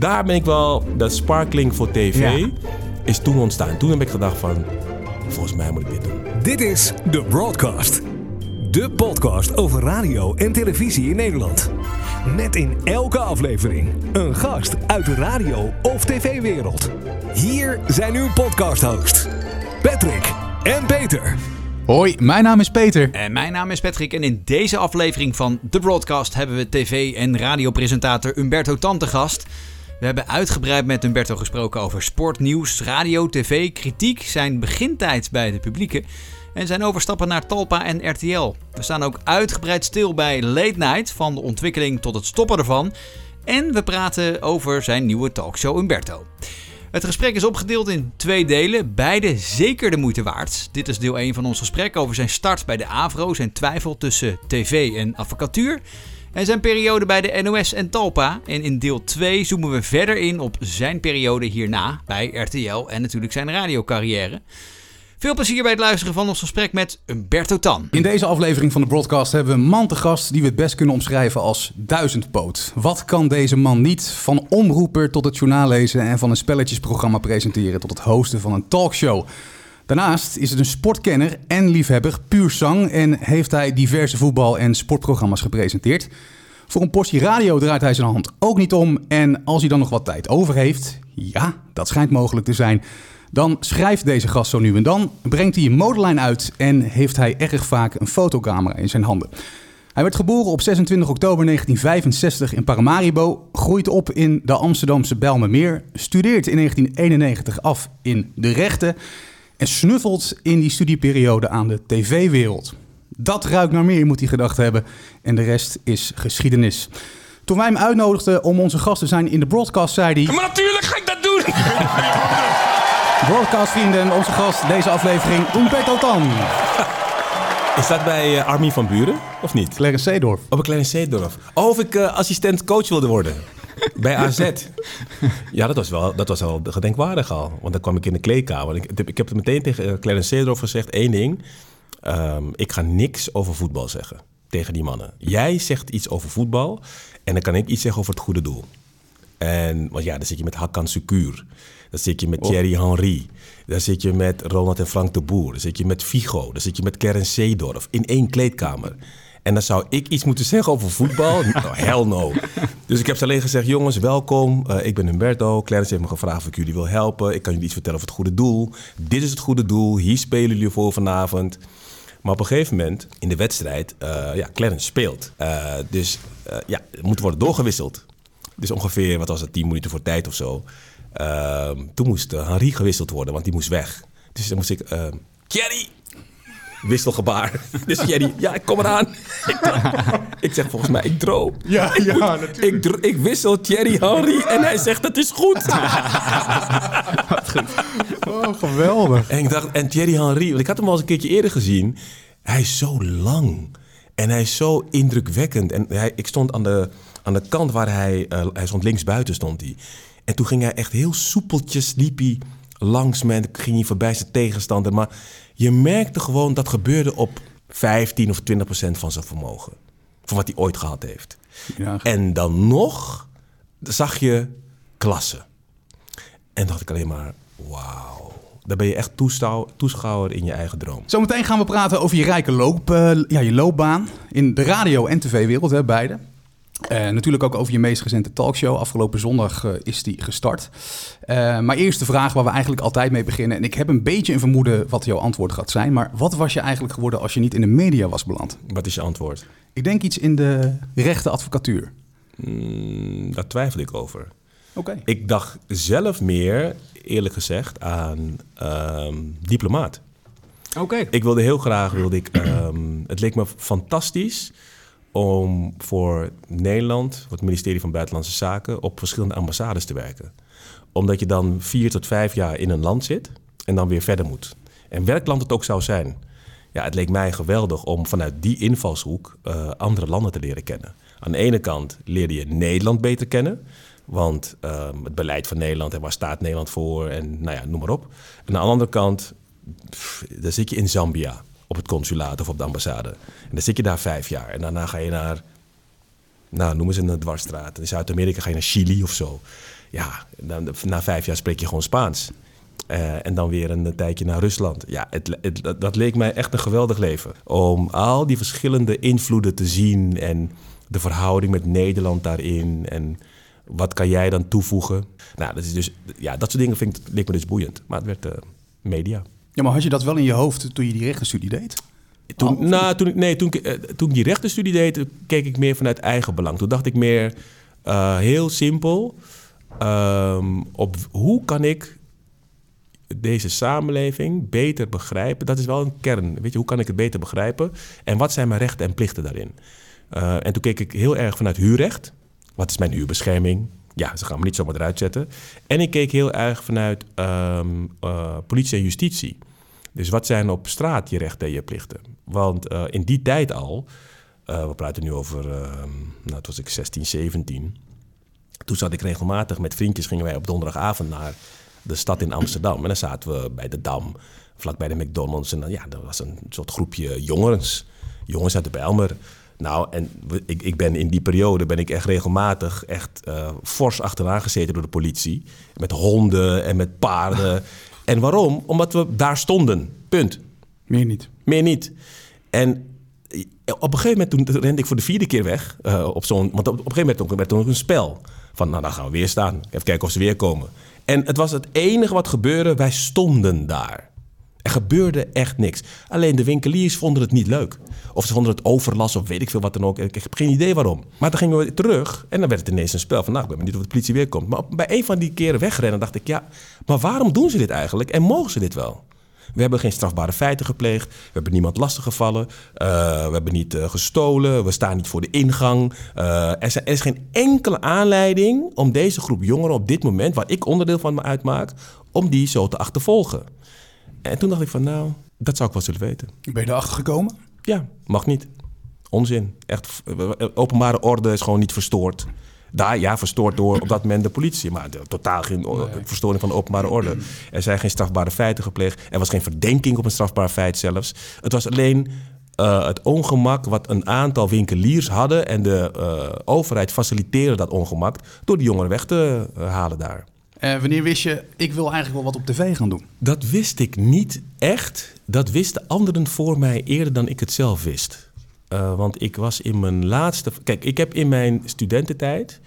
daar ben ik wel, dat sparkling voor tv Ja. is toen ontstaan. Toen heb ik gedacht van, volgens mij moet ik dit doen. Dit is The Broadcast. De podcast over radio en televisie in Nederland. Met in elke aflevering een gast uit de radio- of tv-wereld. Hier zijn uw podcast-hosts, Patrick en Peter. Hoi, mijn naam is Peter. En mijn naam is Patrick en in deze aflevering van The Broadcast hebben we tv- en radiopresentator Umberto Tan te gast. We hebben uitgebreid met Umberto gesproken over sportnieuws, radio, tv, kritiek, zijn begintijd bij de publieke en zijn overstappen naar Talpa en RTL. We staan ook uitgebreid stil bij Late Night, van de ontwikkeling tot het stoppen ervan. En we praten over zijn nieuwe talkshow Umberto. Het gesprek is opgedeeld in twee delen, beide zeker de moeite waard. Dit is deel 1 van ons gesprek over zijn start bij de AVRO, zijn twijfel tussen tv en advocatuur en zijn periode bij de NOS en Talpa. En in deel 2 zoomen we verder in op zijn periode hierna bij RTL en natuurlijk zijn radiocarrière. Veel plezier bij het luisteren van ons gesprek met Umberto Tan. In deze aflevering van de broadcast hebben we een man te gast die we het best kunnen omschrijven als duizendpoot. Wat kan deze man niet? Van omroeper tot het journaal lezen en van een spelletjesprogramma presenteren tot het hosten van een talkshow. Daarnaast is het een sportkenner en liefhebber, puur zang en heeft hij diverse voetbal- en sportprogramma's gepresenteerd. Voor een portie radio draait hij zijn hand ook niet om. En als hij dan nog wat tijd over heeft, ja, dat schijnt mogelijk te zijn, dan schrijft deze gast zo nu en dan, brengt hij een modelijn uit en heeft hij erg vaak een fotocamera in zijn handen. Hij werd geboren op 26 oktober 1965 in Paramaribo, groeit op in de Amsterdamse Bijlmermeer, studeert in 1991 af in de rechten en snuffelt in die studieperiode aan de tv-wereld. Dat ruikt naar meer, moet hij gedacht hebben. En de rest is geschiedenis. Toen wij hem uitnodigden om onze gast te zijn in de broadcast, zei hij... Maar natuurlijk ga ik dat doen! Broadcastvrienden, onze gast deze aflevering, Umberto Tan. Is dat bij eh, Armin van Buren, of niet? Clarence Seedorf. Op een kleine Zeedorf. Oh, of ik eh, assistent coach wilde worden. Bij AZ. Ja, dat was wel, dat was wel gedenkwaardig al. Want dan kwam ik in de kleedkamer. Ik, ik heb het meteen tegen eh, Clarence Seedorf gezegd, één ding. Ehm, ik ga niks over voetbal zeggen tegen die mannen. Jij zegt iets over voetbal en dan kan ik iets zeggen over het goede doel. En, want ja, dan zit je met Hakan Sukur. Dan zit je met Thierry Henry. Dan zit je met Ronald en Frank de Boer. Dan zit je met Figo. Dan zit je met Keren Seedorf. In één kleedkamer. En dan zou ik iets moeten zeggen over voetbal? No, hell no. Dus ik heb ze alleen gezegd, jongens, welkom. Eh, ik ben Humberto. Clarence heeft me gevraagd of ik jullie wil helpen. Ik kan jullie iets vertellen over het goede doel. Dit is het goede doel. Hier spelen jullie voor vanavond. Maar op een gegeven moment in de wedstrijd, eh ja, Clarence speelt. Eh, dus ja, het moet worden doorgewisseld. Dus ongeveer, wat was het, 10 minuten voor tijd of zo. Ehm, toen moest Henri gewisseld worden, want die moest weg. Dus dan moest ik, ehm Thierry! Wisselgebaar. Dus Thierry, ja, ik kom eraan. ik, ik zeg volgens mij, ik droom. Ja, ik, ja, moet- natuurlijk. ik, dro- ik wissel Thierry Henry en hij zegt, het is goed. Oh, geweldig. En ik dacht, en Thierry Henry, want ik had hem al eens een keertje eerder gezien. Hij is zo lang. En hij is zo indrukwekkend. En hij, ik stond aan de, aan de kant waar hij, eh, hij stond linksbuiten stond hij. En toen ging hij echt heel soepeltjes, liep hij langs me. En ging hij voorbij zijn tegenstander. Maar je merkte gewoon dat gebeurde op 15 of 20 procent van zijn vermogen. Van wat hij ooit gehad heeft. Ja, En dan nog zag je klasse. En dacht ik alleen maar, wauw. Dan ben je echt toeschouwer in je eigen droom. Zometeen gaan we praten over je rijke loop, eh, ja, je loopbaan in de radio- en tv-wereld, hè, beide. Eh, natuurlijk ook over je meest recente talkshow. Afgelopen zondag eh, is die gestart. Eh, maar eerst de vraag waar we eigenlijk altijd mee beginnen. En ik heb een beetje een vermoeden wat jouw antwoord gaat zijn. Maar wat was je eigenlijk geworden als je niet in de media was beland? Wat is je antwoord? Ik denk iets in de rechte advocatuur. Mm, daar twijfel ik over. Oké. Ik dacht zelf meer, eerlijk gezegd, aan ehm, diplomaat. Oké. Ik wilde heel graag, wilde ik, ehm, het leek me fantastisch om voor Nederland, het ministerie van Buitenlandse Zaken, op verschillende ambassades te werken. Omdat je dan vier tot vijf jaar in een land zit en dan weer verder moet. En welk land het ook zou zijn. Ja, het leek mij geweldig om vanuit die invalshoek eh, andere landen te leren kennen. Aan de ene kant leerde je Nederland beter kennen. Want ehm, het beleid van Nederland en waar staat Nederland voor en nou ja, noem maar op. En aan de andere kant dan zit je in Zambia op het consulaat of op de ambassade. En dan zit je daar vijf jaar. En daarna ga je naar, nou, noem eens een dwarsstraat. In Zuid-Amerika ga je naar Chili of zo. Ja, dan, na vijf jaar spreek je gewoon Spaans. Eh, en dan weer een tijdje naar Rusland. Ja, het, het, dat leek mij echt een geweldig leven. Om al die verschillende invloeden te zien en de verhouding met Nederland daarin. En wat kan jij dan toevoegen? Nou, dat is dus, ja, dat soort dingen vind ik, me dus boeiend. Maar het werd uh, media. Ja, maar had je dat wel in je hoofd toen je die rechtenstudie deed? Toen, oh, nou, toen, nee, toen, uh, toen ik die rechtenstudie deed, keek ik meer vanuit eigen belang. Toen dacht ik meer uh, heel simpel um, op hoe kan ik deze samenleving beter begrijpen. Dat is wel een kern. Weet je, hoe kan ik het beter begrijpen? En wat zijn mijn rechten en plichten daarin? Uh, en toen keek ik heel erg vanuit huurrecht. Wat is mijn huurbescherming? Ja, ze gaan me niet zomaar eruit zetten. En ik keek heel erg vanuit um, uh, politie en justitie. Dus wat zijn op straat je rechten en je plichten? Want uh, in die tijd al, we praten nu over, nou, toen was ik 16, 17. Toen zat ik regelmatig met vriendjes, gingen wij op donderdagavond naar de stad in Amsterdam. En dan zaten we bij de Dam, vlakbij de McDonald's. En dan, ja, dat was een soort groepje jongens. Jongens uit de Bijlmer. Nou, en ik, ik ben in die periode ben ik echt regelmatig echt uh, fors achteraan gezeten door de politie. Met honden en met paarden. en waarom? Omdat we daar stonden. Punt. Meer niet. Meer niet. En op een gegeven moment toen rende ik voor de vierde keer weg. Uh, op zo'n, want op, op een gegeven moment werd er nog een spel. Van, nou, dan gaan we weer staan. Even kijken of ze weer komen. En het was het enige wat gebeurde. Wij stonden daar. Er gebeurde echt niks. Alleen de winkeliers vonden het niet leuk. Of ze vonden het overlast of weet ik veel wat dan ook. Ik heb geen idee waarom. Maar dan gingen we terug en dan werd het ineens een spel van... nou, ik ben benieuwd of de politie weer komt. Maar bij een van die keren wegrennen dacht ik... ja, maar waarom doen ze dit eigenlijk en mogen ze dit wel? We hebben geen strafbare feiten gepleegd. We hebben niemand lastiggevallen. Uh, we hebben niet uh, gestolen. We staan niet voor de ingang. Uh, er, er, is geen enkele aanleiding om deze groep jongeren op dit moment, waar ik onderdeel van me uitmaak, om die zo te achtervolgen. En toen dacht ik van, nou, dat zou ik wel zullen weten. Ben je erachter gekomen? Ja, mag niet. Onzin. Echt, openbare orde is gewoon niet verstoord. Daar, ja, verstoord door op dat moment de politie. Maar totaal geen verstoring van de openbare orde. Er zijn geen strafbare feiten gepleegd. Er was geen verdenking op een strafbaar feit zelfs. Het was alleen uh, het ongemak wat een aantal winkeliers hadden. En de uh, overheid faciliteerde dat ongemak door die jongeren weg te uh, halen daar. Uh, wanneer wist je, ik wil eigenlijk wel wat op tv gaan doen? Dat wist ik niet echt. Dat wisten anderen voor mij eerder dan ik het zelf wist. Uh, want ik was in mijn laatste. Kijk, ik heb in mijn studententijd.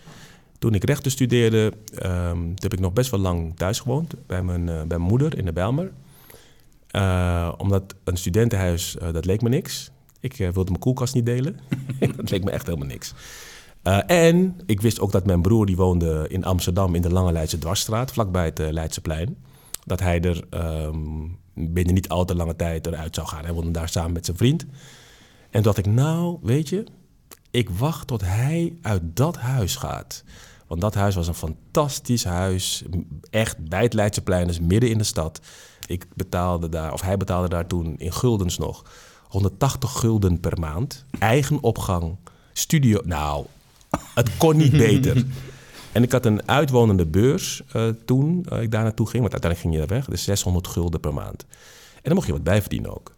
Toen ik rechten studeerde, um, heb ik nog best wel lang thuis gewoond. Bij mijn, uh, bij mijn moeder in de Bijlmer. Omdat een studentenhuis, dat leek me niks. Ik wilde mijn koelkast niet delen. dat leek me echt helemaal niks. En ik wist ook dat mijn broer, die woonde in Amsterdam in de Lange Leidse Dwarsstraat, vlakbij het Leidseplein. Dat hij er um, binnen niet al te lange tijd eruit zou gaan. Hij woonde daar samen met zijn vriend. En dacht ik, nou, weet je, ik wacht tot hij uit dat huis gaat. Want dat huis was een fantastisch huis. Echt bij het Leidseplein, dus midden in de stad. Ik betaalde daar, of hij betaalde daar toen in guldens nog, 180 gulden per maand. Eigen opgang, studio. Nou, het kon niet beter. En ik had een uitwonende beurs uh, toen uh, ik daar naartoe ging. Want uiteindelijk ging je daar weg. Dus 600 gulden per maand. En dan mocht je wat bijverdienen ook.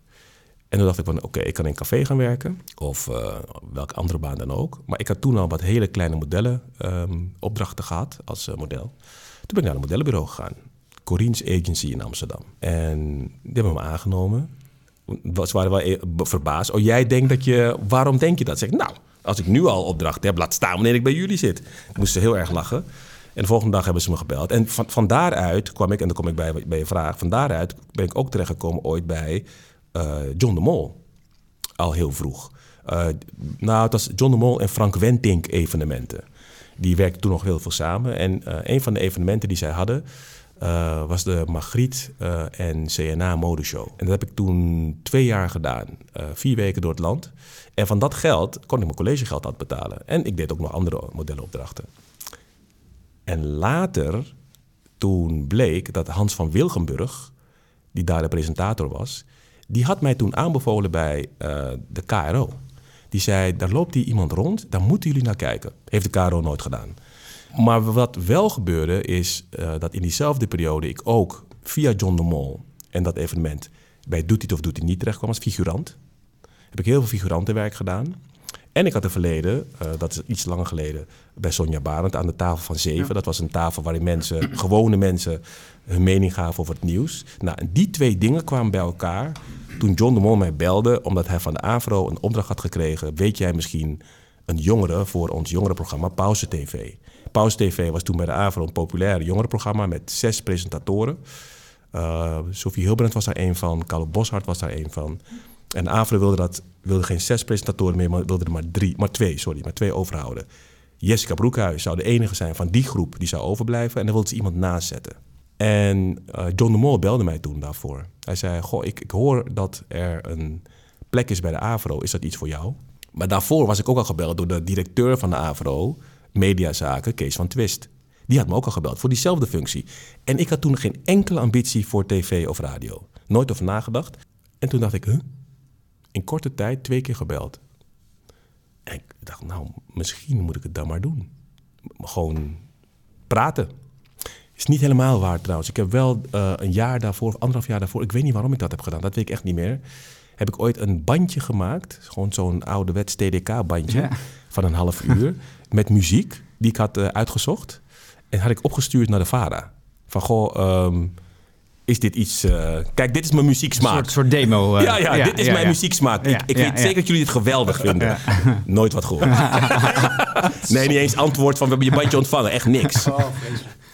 En toen dacht ik van, oké, ik kan in een café gaan werken. Of uh, welke andere baan dan ook. Maar ik had toen al wat hele kleine modellen um, opdrachten gehad als model. Toen ben ik naar een modellenbureau gegaan. Corines Agency in Amsterdam. En die hebben me aangenomen. Ze waren wel e-, verbaasd. Oh, jij denkt dat je... Waarom denk je dat? Zeg ik, nou, als ik nu al opdrachten heb, laat staan wanneer ik bij jullie zit. Ik moest heel erg lachen. En de volgende dag hebben ze me gebeld. En van, van daaruit kwam ik, en dan kom ik bij, bij je vraag... Van daaruit ben ik ook terechtgekomen ooit bij uh, John de Mol. Al heel vroeg. Uh, nou, het was John de Mol en Frank Wentink evenementen. Die werkten toen nog heel veel samen. En uh, een van de evenementen die zij hadden... Uh, was de Magriet uh, en CNA modeshow. En dat heb ik toen twee jaar gedaan. Uh, vier weken door het land. En van dat geld kon ik mijn collegegeld uit betalen. En ik deed ook nog andere modellenopdrachten. En later, toen bleek dat Hans van Wilgenburg, die daar de presentator was die had mij toen aanbevolen bij de KRO. Die zei, daar loopt hier iemand rond, daar moeten jullie naar kijken. Heeft de KRO nooit gedaan. Maar wat wel gebeurde is uh, dat in diezelfde periode ik ook via John de Mol en dat evenement bij Doet hij of Doet hij niet terecht kwam als figurant. Heb ik heel veel figurantenwerk gedaan. En ik had een verleden, eh, dat is iets langer geleden, bij Sonja Barend aan de tafel van zeven. Dat was een tafel waarin mensen, gewone mensen, hun mening gaven over het nieuws. Nou, en die twee dingen kwamen bij elkaar toen John de Mol mij belde, omdat hij van de AVRO een opdracht had gekregen. Weet jij misschien een jongere voor ons jongerenprogramma Pauze TV? Pauze TV was toen bij de AVRO een populair jongerenprogramma met zes presentatoren. Uh, Sophie Hilbrand was daar een van, Carlo Boshart was daar een van. En AVRO wilde, dat, wilde geen zes presentatoren meer, maar wilde er maar drie, maar twee, sorry, maar twee overhouden. Jessica Broekhuis zou de enige zijn van die groep die zou overblijven. En dan wilde ze iemand naast zetten. En uh, John de Mol belde mij toen daarvoor. Hij zei, goh, ik, ik hoor dat er een plek is bij de AVRO. Is dat iets voor jou? Maar daarvoor was ik ook al gebeld door de directeur van de AVRO, mediazaken, Kees van Twist. Die had me ook al gebeld voor diezelfde functie. En ik had toen geen enkele ambitie voor tv of radio. Nooit over nagedacht. En toen dacht ik, huh? In korte tijd twee keer gebeld. En ik dacht, nou, misschien moet ik het dan maar doen. Gewoon praten. Is niet helemaal waar trouwens. Ik heb wel uh, een jaar daarvoor, of anderhalf jaar daarvoor, ik weet niet waarom ik dat heb gedaan, dat weet ik echt niet meer. Heb ik ooit een bandje gemaakt, gewoon zo'n ouderwets TDK-bandje Ja. van een half uur, met muziek die ik had uh, uitgezocht. En had ik opgestuurd naar de VARA. Van goh, ehm, is dit iets... Uh, kijk, dit is mijn Een muzieksmaak. soort, soort demo. eh. ja, ja, dit is ja, mijn ja. muzieksmaak. Ik ik ja, weet ja. zeker dat jullie dit geweldig vinden. Nooit wat gehoord. nee, niet eens antwoord van we hebben je bandje ontvangen. Echt niks.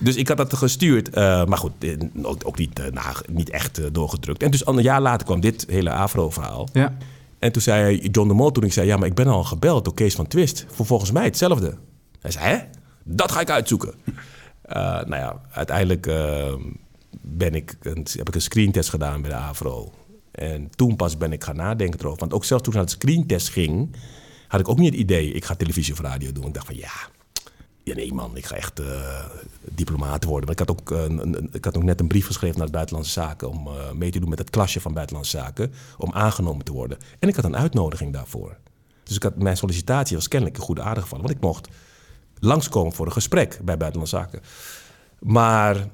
Dus ik had dat gestuurd. eh, maar goed, eh, ook, ook niet, eh, nou, niet echt doorgedrukt. En dus een jaar later kwam dit hele Afro-verhaal. Ja. En toen zei John de Mol, toen ik zei... ja, maar ik ben al gebeld door Kees van Twist... voor volgens mij hetzelfde. Hij zei, hè? Dat ga ik uitzoeken. Nou ja, uiteindelijk ben ik een, heb ik een screentest gedaan bij de AVRO. En toen pas ben ik gaan nadenken erover. Want ook zelfs toen ik naar de screentest ging... had ik ook niet het idee, ik ga televisie of radio doen. Ik dacht van, ja... Nee man, ik ga echt eh, diplomaat worden. Maar ik had, ook, eh, een, ik had ook net een brief geschreven naar de Buitenlandse Zaken... om eh, mee te doen met het klasje van Buitenlandse Zaken... om aangenomen te worden. En ik had een uitnodiging daarvoor. Dus ik had, mijn sollicitatie was kennelijk een goede aardig gevallen. Want ik mocht langskomen voor een gesprek bij Buitenlandse Zaken. Maar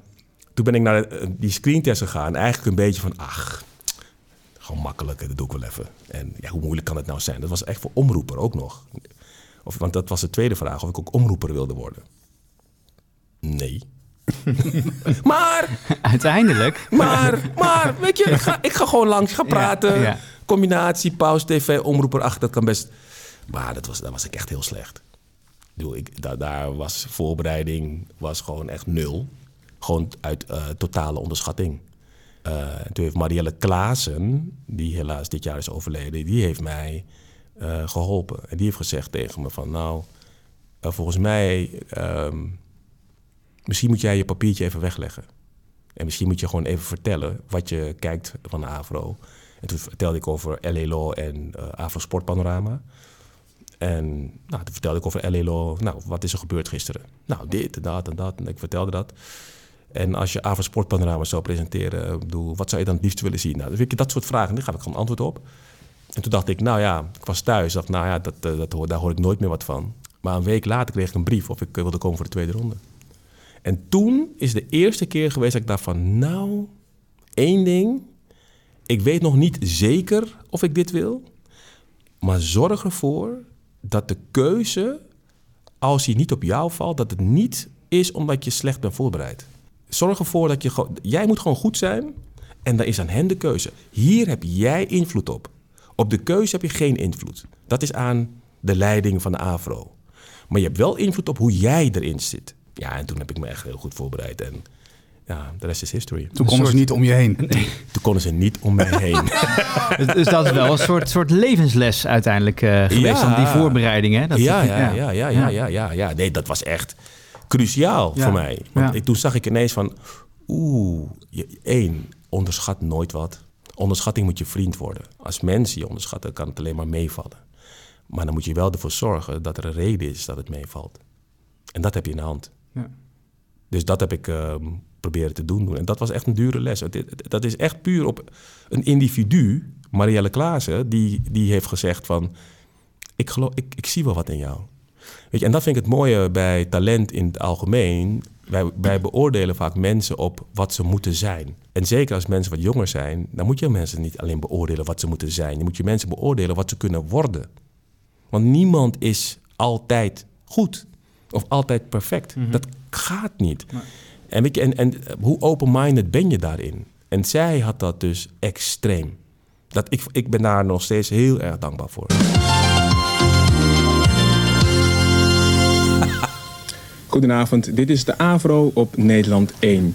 toen ben ik naar die screentest gegaan. Eigenlijk een beetje van, ach, gewoon makkelijk, dat doe ik wel even. En ja, hoe moeilijk kan het nou zijn? Dat was echt voor omroeper ook nog. Of, want dat was de tweede vraag, of ik ook omroeper wilde worden. Nee. maar, Uiteindelijk. maar, maar, weet je, ik ga, ik ga gewoon langs, ga praten. ja. Combinatie, pauze, tv, omroeper, ach, dat kan best. Maar dat was, dat was ik echt heel slecht. Ik da- daar was voorbereiding was gewoon echt nul. Gewoon uit eh, totale onderschatting. Eh, en toen heeft Marielle Klaassen, die helaas dit jaar is overleden, die heeft mij eh, geholpen. En die heeft gezegd tegen me van, nou, eh, volgens mij, ehm, misschien moet jij je papiertje even wegleggen. En misschien moet je gewoon even vertellen wat je kijkt van de AVRO. En toen vertelde ik over Law en eh AVRO Sportpanorama. En nou, toen vertelde ik over Law. Nou, wat is er gebeurd gisteren? Nou, dit en dat en dat. En ik vertelde dat. En als je AVRO Sportpanorama zou presenteren, bedoel, wat zou je dan het liefst willen zien? Nou, weet je dat soort vragen. Daar gaf ik gewoon antwoord op. En toen dacht ik, nou ja, ik was thuis. dacht, nou ja, dat, eh, dat hoor, daar hoor ik nooit meer wat van. Maar een week later kreeg ik een brief of ik eh, wilde komen voor de tweede ronde. En toen is de eerste keer geweest dat ik dacht van, nou, één ding. Ik weet nog niet zeker of ik dit wil. Maar zorg ervoor dat de keuze, als die niet op jou valt, dat het niet is omdat je slecht bent voorbereid. Zorg ervoor dat je gewoon, jij moet gewoon goed zijn en dan is aan hen de keuze. Hier heb jij invloed op. Op de keuze heb je geen invloed. Dat is aan de leiding van de AVRO. Maar je hebt wel invloed op hoe jij erin zit. Ja, en toen heb ik me echt heel goed voorbereid. En ja, de rest is history. Toen konden ze niet om je heen. Toen konden ze niet om mij heen. Dus, dat is wel een soort, soort levensles uiteindelijk eh, geweest Ja. die voorbereiding. Hè? Dat, ja, ja, ja, ja, ja, ja, ja, ja. Nee, dat was echt cruciaal Ja. voor mij. Want Ja. ik, toen zag ik ineens van... Oeh, je- één, onderschat nooit wat. Onderschatting moet je vriend worden. Als mensen je onderschatten, kan het alleen maar meevallen. Maar dan moet je wel ervoor zorgen dat er een reden is dat het meevalt. En dat heb je in de hand. Ja. Dus dat heb ik ehm, proberen te doen. En dat was echt een dure les. Dat is echt puur op een individu, Marielle Klaassen, die, die heeft gezegd van... Ik, geloof, ik, ik zie wel wat in jou. Weet je, en dat vind ik het mooie bij talent in het algemeen. Wij, wij beoordelen vaak mensen op wat ze moeten zijn. En zeker als mensen wat jonger zijn, dan moet je mensen niet alleen beoordelen wat ze moeten zijn. Je moet je mensen beoordelen wat ze kunnen worden. Want niemand is altijd goed of altijd perfect. Dat gaat niet. En, weet je, en, en hoe open-minded ben je daarin? En zij had dat dus extreem. Dat ik, ik ben daar nog steeds heel erg dankbaar voor. Goedenavond, dit is de Avro op Nederland 1.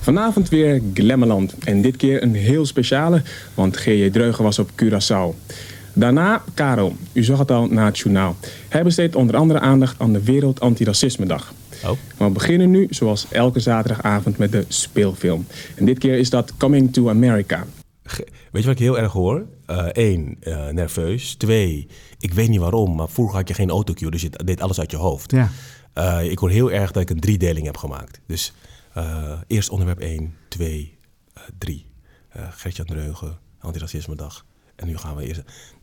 Vanavond weer Glemmeland en dit keer een heel speciale, want G.J. Dreugen was op Curaçao. Daarna Karel, u zag het al na het journaal. Hij besteedt onder andere aandacht aan de Wereld Antiracisme Dag. Oh. Maar we beginnen nu, zoals elke zaterdagavond, met de speelfilm. En dit keer is dat Coming to America. Weet je wat ik heel erg hoor? Eén, nerveus. Twee, ik weet niet waarom, maar vroeger had je geen autocue, dus je deed alles uit je hoofd. Ja. Eh, ik hoor heel erg dat ik een driedeling heb gemaakt. Dus eh, eerst onderwerp 1, 2, 3. Uh, Gertjan Dreugen, Antiracisme Dag. En nu gaan we eerst...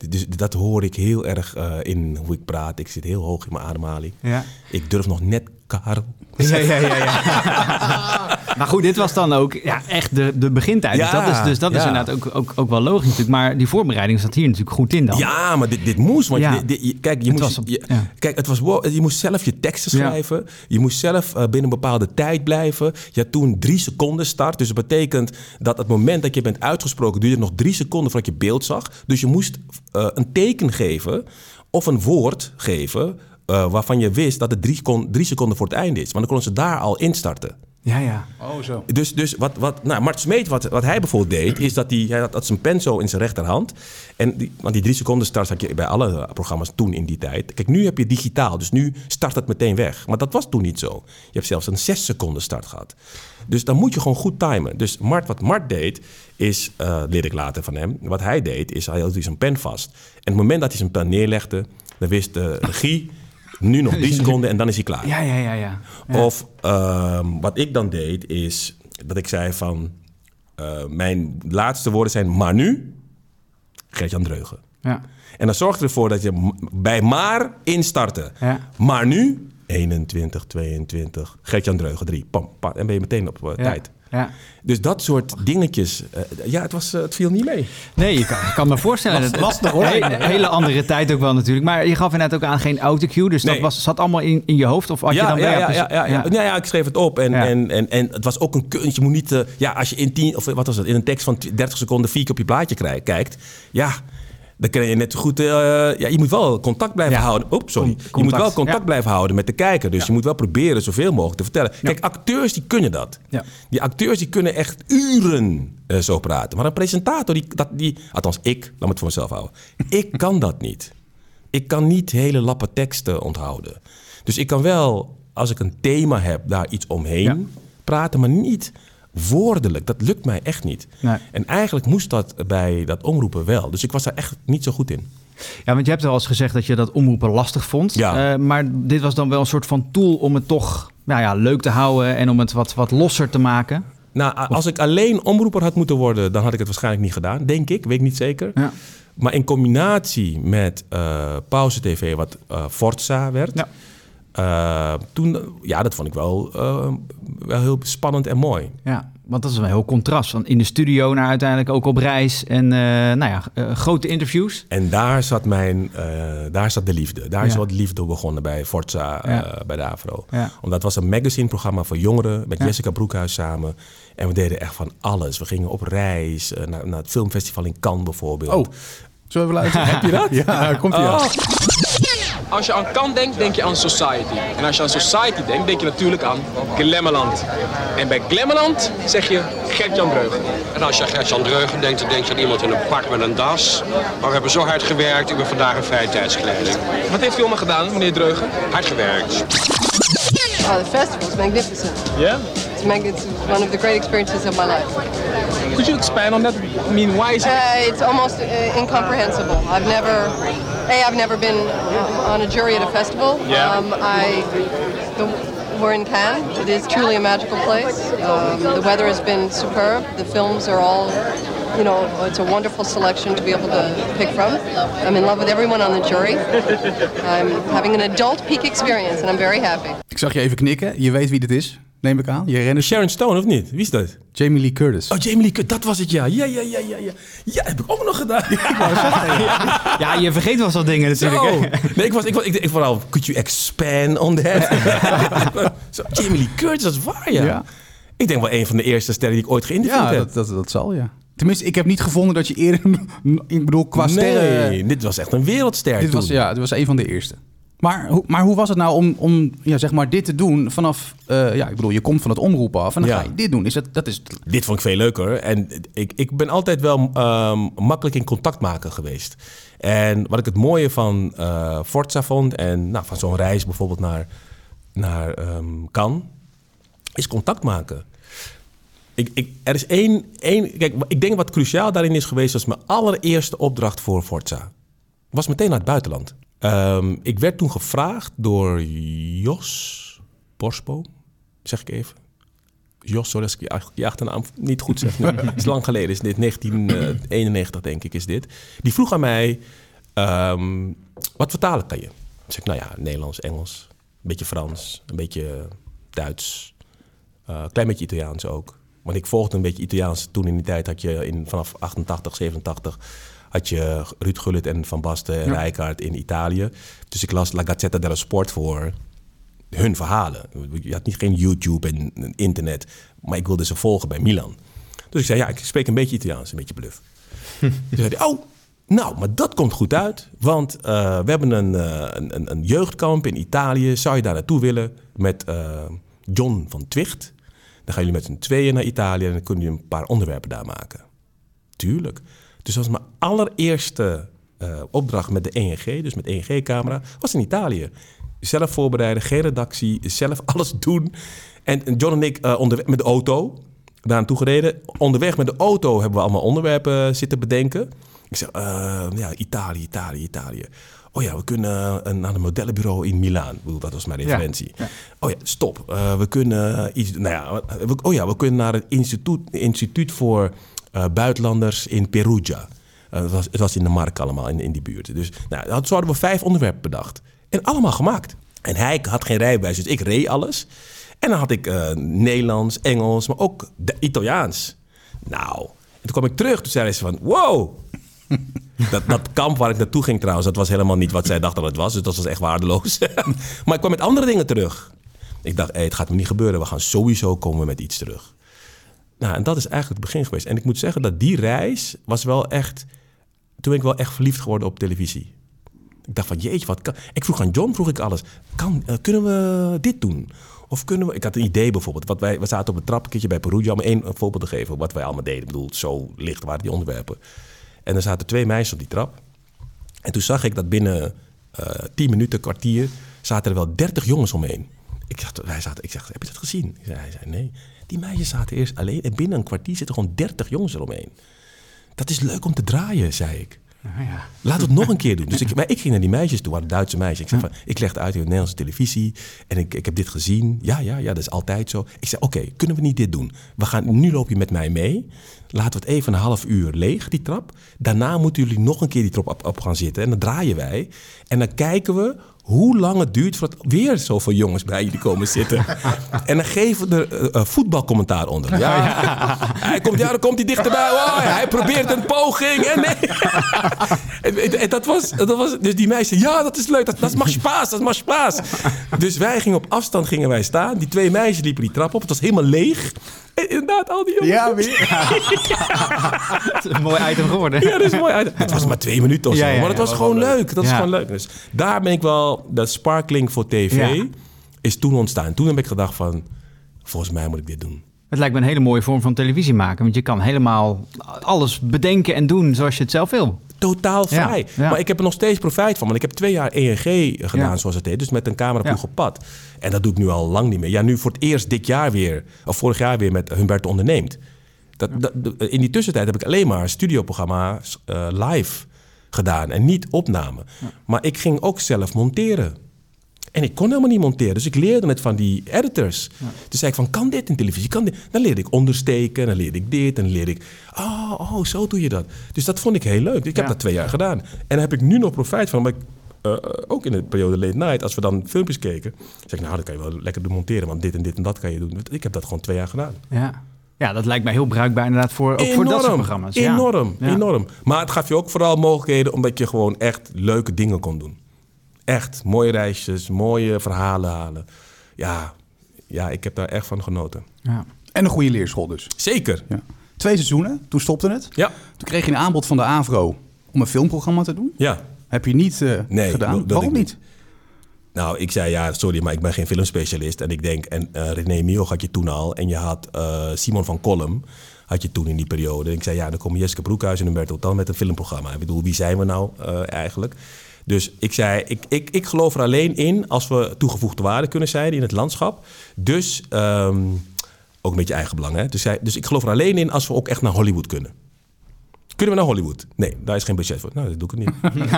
Dus dat hoor ik heel erg eh, in hoe ik praat. Ik zit heel hoog in mijn ademhaling. Ja. Ik durf nog net Karel. Ja, ja, ja. ja. maar goed, dit was dan ook ja, echt de, de begintijd. dus dat is, dus dat is inderdaad ook, ook, ook wel logisch natuurlijk. Maar die voorbereiding zat hier natuurlijk goed in dan. Ja, maar dit, dit moest. Want Ja. je- dit- je- kijk, je, Het moest, was op- je, ja. kijk het was, je moest zelf je teksten Ja. schrijven. Je moest zelf eh, binnen een bepaalde tijd blijven. Je had toen drie seconden start. Dus dat betekent dat het moment dat je bent uitgesproken... duurde nog drie seconden voordat je beeld zag. Dus je moest eh, een teken geven of een woord geven... eh, waarvan je wist dat het drie, seconden voor het einde is. Want dan konden ze daar al instarten. ja. ja. Oh, zo. Dus, dus wat, wat nou, Mart Smeet, wat, wat hij bijvoorbeeld deed, is dat hij, hij had, had zijn pen zo in zijn rechterhand. En die, want die drie seconden start had je bij alle eh, programma's toen in die tijd. Kijk, nu heb je digitaal, dus nu start het meteen weg. Maar dat was toen niet zo. Je hebt zelfs een zes seconden start gehad. Dus dan moet je gewoon goed timen. Dus Mart, wat Mart deed, is, eh leerde ik later van hem, wat hij deed, is hij hield zijn pen vast. En op het moment dat hij zijn pen neerlegde, dan wist de regie, nu nog drie seconden en dan is hij klaar. Ja, ja, ja, ja. Of ehm, wat ik dan deed, is dat ik zei van... eh, mijn laatste woorden zijn maar nu, Gert-Jan Dreugen. ja. En dan zorg je ervoor dat je bij maar instarten. Ja. Maar nu, 21, 22, Gert-Jan Dreugen 3. Pam, pam, en ben je meteen op eh, tijd. Ja. Dus dat soort dingetjes, eh, ja, het, was, eh, het viel niet mee. Nee, je kan, ik kan me voorstellen. Dat- lastig, hoor. Hele, hele andere tijd ook wel natuurlijk. Maar je gaf inderdaad ook aan geen autocue. Dus dat was, zat allemaal in, in je hoofd? Of had je ja, dan ja, bij- ja, dus- ja, ja, ja. Nou ja, ik schreef het op. En, Ja. en, en, en het was ook een kunst. Je moet niet... eh, ja, als je in, 10, of wat was het, in een tekst van 30 seconden vier keer op je plaatje krijgt, kijkt... Ja, dan kun je net zo goed... eh, ja, je moet wel contact blijven Ja. houden. Oeps, sorry. Con- je moet wel contact ja. blijven houden met de kijker. Dus je moet wel proberen zoveel mogelijk te vertellen. Kijk, acteurs die kunnen dat. Ja. Die acteurs die kunnen echt uren eh, zo praten. Maar een presentator, die, dat, die, althans ik, laat me het voor mezelf houden. Ik kan dat niet. Ik kan niet hele lappen teksten onthouden. Dus ik kan wel, als ik een thema heb, daar iets omheen praten, maar niet woordelijk. Dat lukt mij echt niet. Nee. En eigenlijk moest dat bij dat omroepen wel. Dus ik was daar echt niet zo goed in. Ja, want je hebt al eens gezegd dat je dat omroepen lastig vond. Ja. Eh, maar dit was dan wel een soort van tool om het toch nou ja, leuk te houden en om het wat, wat losser te maken. Nou, als ik alleen omroeper had moeten worden, dan had ik het waarschijnlijk niet gedaan. Denk ik, weet ik niet zeker. Ja. Maar in combinatie met eh Pauze TV, wat eh Forza werd. Ja. Eh, toen, ja, dat vond ik wel, eh, wel heel spannend en mooi. Ja, want dat is een heel contrast. Van in de studio naar uiteindelijk ook op reis. En eh, nou ja, grote interviews. En daar zat, mijn, eh, daar zat de liefde. Daar is wat liefde begonnen bij Forza, Ja. eh, bij de AVRO. Ja. Omdat het was een magazineprogramma voor jongeren met Ja. Jessica Broekhuis samen. En we deden echt van alles. We gingen op reis, naar, naar het filmfestival in Cannes bijvoorbeeld. Oh, zullen we even luisteren? Heb je dat? Ja, komt ie Oh. Als je aan Kant denkt, denk je aan Society. En als je aan Society denkt, denk je natuurlijk aan Glemmeland. En bij Glemmeland zeg je Gert-Jan Breugel. En als je aan Gert-Jan Dreugen denkt, dan denk je aan iemand in een pak met een das. Maar we hebben zo hard gewerkt, ik ben vandaag een vrije tijdskleding. Wat heeft u allemaal gedaan, meneer Dreugen? Hard gewerkt. Oh, the festival is magnificent. Yeah? It's, mag- it's one of the great experiences of my life. Could you expand on that? I mean, why is it? Uh, it's almost uh, incomprehensible. I've never, a, I've never been uh, on a jury at a festival. Yeah. Um, I, the, we're in Cannes. It is truly a magical place. Um, the weather has been superb. The films are all, you know, it's a wonderful selection to be able to pick from. I'm in love with everyone on the jury. I'm having an adult peak experience, and I'm very happy. Ik zag je even knikken. Je weet wie dit is. Neem ik aan. Je herinnert Sharon Stone, of niet? Wie is dat? Jamie Lee Curtis. Oh, Jamie Lee Curtis, dat was het, ja. Ja, ja, ja, ja, ja. Ja, heb ik ook nog gedaan. Ja, je vergeet wel zo'n dingen natuurlijk. Zo. Nee, ik was, ik was, ik, ik vooral, could you expand on that? Zo, Jamie Lee Curtis, dat is waar, ja. Ja. Ik denk wel een van de eerste sterren die ik ooit geïnterviewd Ja, heb. dat, dat, dat zal, ja. Tenminste, ik heb niet gevonden dat je eerder... Ik bedoel, qua sterren... Nee, dit was echt een wereldster Dit toen. was, ja, dit was een van de eerste. Maar, hoe- maar hoe was het nou om, om ja, zeg maar dit te doen vanaf... eh, ja, ik bedoel, je komt van het omroepen af en dan Ja. ga je dit doen. Is dat, dat is... Dit vond ik veel leuker. En ik, ik ben altijd wel ehm, makkelijk in contact maken geweest. En wat ik het mooie van eh Forza vond... en nou, van zo'n reis bijvoorbeeld naar, naar ehm Cannes... is contact maken. Ik, ik, er is één, één... Kijk, ik denk wat cruciaal daarin is geweest... was mijn allereerste opdracht voor Forza. Was meteen naar het buitenland. Ehm, ik werd toen gevraagd door Jos Borsbo, zeg ik even. Jos, sorry als ik je ach- je achternaam niet goed zeg. Het is lang geleden, is dit 1991 denk ik is dit. Die vroeg aan mij, ehm, wat vertalen kan je? Ik zeg, nou ja, Nederlands, Engels, een beetje Frans, een beetje Duits, eh, een klein beetje Italiaans ook. Want ik volgde een beetje Italiaans. Toen in die tijd had je in, vanaf 88, 87 had je Ruud Gullit en Van Basten en Ja. Rijkaard in Italië. Dus ik las La Gazzetta dello Sport voor hun verhalen. Je had niet geen YouTube en internet, maar ik wilde ze volgen bij Milan. Dus ik zei, ja, ik spreek een beetje Italiaans, een beetje bluff. Toen zei hij, oh, nou, maar dat komt goed uit, want eh, we hebben een, eh, een, een, een jeugdkamp in Italië. Zou je daar naartoe willen met eh, John van Twicht? Dan gaan jullie met z'n tweeën naar Italië en dan kunnen jullie een paar onderwerpen daar maken. Tuurlijk. Dus dat was mijn allereerste eh, opdracht met de ENG, dus met ENG-camera, was in Italië. Zelf voorbereiden, geen redactie, zelf alles doen. En John en ik eh, onderweg met de auto daar naartoe gereden. Onderweg met de auto hebben we allemaal onderwerpen zitten bedenken. Ik zeg, eh, ja, Italië, Italië, Italië. Oh ja, we kunnen eh, naar een modellenbureau in Milaan. Ik bedoel, dat was mijn referentie. Oh ja, stop. Eh, we kunnen iets... Nou ja, we- oh ja, we kunnen naar het instituut, instituut voor eh, buitenlanders in Perugia. Eh, het, was, het was in de markt allemaal, in, in die buurt. Dus nou, dat- hadden we vijf onderwerpen bedacht. En allemaal gemaakt. En hij had geen rijbewijs, dus ik reed alles. En dan had ik eh, Nederlands, Engels, maar ook Italiaans. Nou, en toen kwam ik terug. Toen zei ze van, wow. Dat, dat kamp waar ik naartoe ging trouwens, dat was helemaal niet wat zij dacht dat het was. Dus dat was echt waardeloos. maar ik kwam met andere dingen terug. Ik dacht, hey, het gaat me niet gebeuren. We gaan sowieso komen met iets terug. Nou, en dat is eigenlijk het begin geweest. En ik moet zeggen dat die reis was wel echt... Toen ben ik wel echt verliefd geworden op televisie. Ik dacht van, jeetje, wat kan... Ik vroeg aan John, vroeg ik alles. Kan, eh, kunnen we dit doen? Of kunnen we... Ik had een idee bijvoorbeeld. Wat wij, we zaten op een trap een keertje bij Perugia... om één voorbeeld te geven wat wij allemaal deden. Ik bedoel, zo licht waren die onderwerpen. En er zaten twee meisjes op die trap. En toen zag ik dat binnen eh tien minuten, kwartier... zaten er wel dertig jongens omheen. Ik, dacht, wij zaten, ik zeg, heb je dat gezien? Hij zei, nee. Die meisjes zaten eerst alleen... en binnen een kwartier zitten gewoon dertig jongens eromheen. Dat is leuk om te draaien, zei ik. Laten we het nog een keer doen. Dus ik, maar ik ging naar die meisjes toe, waren Duitse meisjes. Ik zeg van, ik legde uit in de Nederlandse televisie en ik, ik heb dit gezien. Ja, ja, ja, dat is altijd zo. Ik zei, oké, kunnen we niet dit doen? We gaan, nu loop je met mij mee. Laten we het even een half uur leeg, die trap. Daarna moeten jullie nog een keer die trap op, op gaan zitten. En dan draaien wij. En dan kijken we hoe lang het duurt voordat weer zoveel jongens bij jullie komen zitten. en dan geven we er eh, eh, voetbalcommentaar onder. Ja, Hij komt, ja, dan komt hij dichterbij. Oh, hij probeert een poging. En nee. En, en- en dat was, dat was, dus die meisjes, ja, dat is leuk, dat, dat mag spaas, dat mag spaas. Dus wij gingen op afstand gingen wij staan. Die twee meisjes liepen die trap op. Het was helemaal leeg. En inderdaad, al die jongens. Ja, weer. Het is een mooi item geworden. Ja, dat is mooi. uit. Het was maar twee minuten of zo, Ja, ja, maar het ja, was gewoon wel leuk. leuk. Dat is gewoon leuk. Dus daar ben ik wel, dat sparkling voor tv Ja. is toen ontstaan. Toen heb ik gedacht van, volgens mij moet ik dit doen. Het lijkt me een hele mooie vorm van televisie maken. Want je kan helemaal alles bedenken en doen zoals je het zelf wil. Totaal vrij. ja. Maar ik heb er nog steeds profijt van. Want ik heb twee jaar ENG gedaan, Ja. zoals het heet. Dus met een cameraploeg Ja. op pad. En dat doe ik nu al lang niet meer. Ja, nu voor het eerst dit jaar weer. Of vorig jaar weer met Humberto Onderneemt. Dat, dat, in die tussentijd heb ik alleen maar studioprogramma's eh, live gedaan. En niet opname. Maar ik ging ook zelf monteren. En ik kon helemaal niet monteren. Dus ik leerde het van die editors. Dus zei ik van, kan dit in televisie? Kan dit? Dan leerde ik ondersteken, dan leerde ik dit, en dan leerde ik... Oh, oh, zo doe je dat. Dus dat vond ik heel leuk. Ik heb dat twee jaar gedaan. En daar heb ik nu nog profijt van. Ik eh, eh, ook in de periode late night, als we dan filmpjes keken, zeg ik, nou, dat kan je wel lekker demonteren, want dit en dit en dat kan je doen. Ik heb dat gewoon twee jaar gedaan. Ja. Ja, dat lijkt mij heel bruikbaar inderdaad voor, ook voor dat soort programma's. Ja. Enorm, Ja. enorm. Maar het gaf je ook vooral mogelijkheden omdat je gewoon echt leuke dingen kon doen. Echt, mooie reisjes, mooie verhalen halen. Ja, ja ik heb daar echt van genoten. Ja. En een goede leerschool dus. Zeker. Ja. Twee seizoenen, toen stopte het. Ja, Toen kreeg je een aanbod van de AVRO om een filmprogramma te doen. ja. Heb je niet eh, Nee, gedaan. dat- Waarom ik niet? Nou, ik zei ja, sorry, maar ik ben geen filmspecialist. En ik denk, en eh, René Mioch had je toen al. En je had eh, Simon van Kolm, had je toen in die periode. En ik zei ja, dan komen Jessica Broekhuis en Humberto Tan met een filmprogramma. Ik bedoel, wie zijn we nou eigenlijk? Dus ik zei, ik, ik, ik geloof er alleen in als we toegevoegde waarde kunnen zijn in het landschap. Dus ehm, ook een beetje eigen belang. Hè? Dus, dus ik geloof er alleen in als we ook echt naar Hollywood kunnen. Kunnen we naar Hollywood? Nee, daar is geen budget voor. Nou, dat doe ik het niet.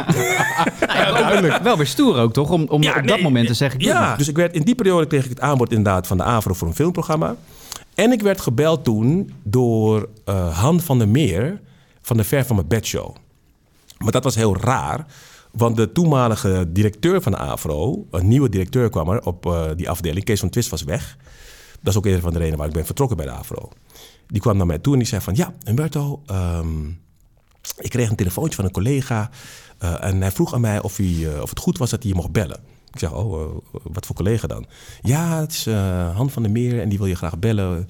Duidelijk. Wel weer stoer ook, toch? Om, om Ja, op dat moment te zeggen... Ja, het. dus ik werd, in die periode kreeg ik het aanbod inderdaad van de AVRO voor een filmprogramma. En ik werd gebeld toen door eh, Han van der Meer van de Ver van mijn Bed Show. Maar dat was heel raar, want de toenmalige directeur van de AVRO, een nieuwe directeur kwam er op eh, die afdeling, Kees van Twist was weg. Dat is ook een van de redenen waar ik ben vertrokken bij de AVRO. Die kwam naar mij toe en die zei van, ja, Humberto, ehm, ik kreeg een telefoontje van een collega eh, en hij vroeg aan mij of, hij, eh, of het goed was dat hij je mocht bellen. Ik zeg, oh, eh, wat voor collega dan? Ja, het is Han van der Meer en die wil je graag bellen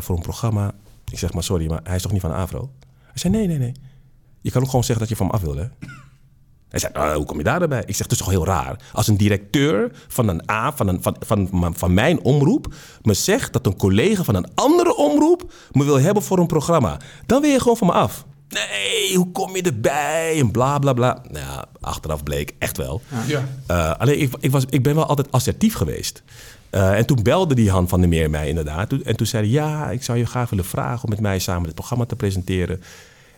voor een programma. Ik zeg, maar sorry, maar hij is toch niet van AVRO? Hij zei, nee, nee, nee. Je kan ook gewoon zeggen dat je van hem af wil, hè? Hij zei, nou, hoe kom je daarbij? Ik zeg, het is toch heel raar. Als een directeur van een A, van, een, van, van, van mijn omroep, me zegt dat een collega van een andere omroep me wil hebben voor een programma. Dan wil je gewoon van me af. Nee, hoe kom je erbij? En bla bla bla. Nou ja, achteraf bleek echt wel. Eh, alleen, ik, ik, was, ik ben wel altijd assertief geweest. Eh, en toen belde die Han van der Meer mij inderdaad. En toen zei hij, ja, ik zou je graag willen vragen om met mij samen dit programma te presenteren.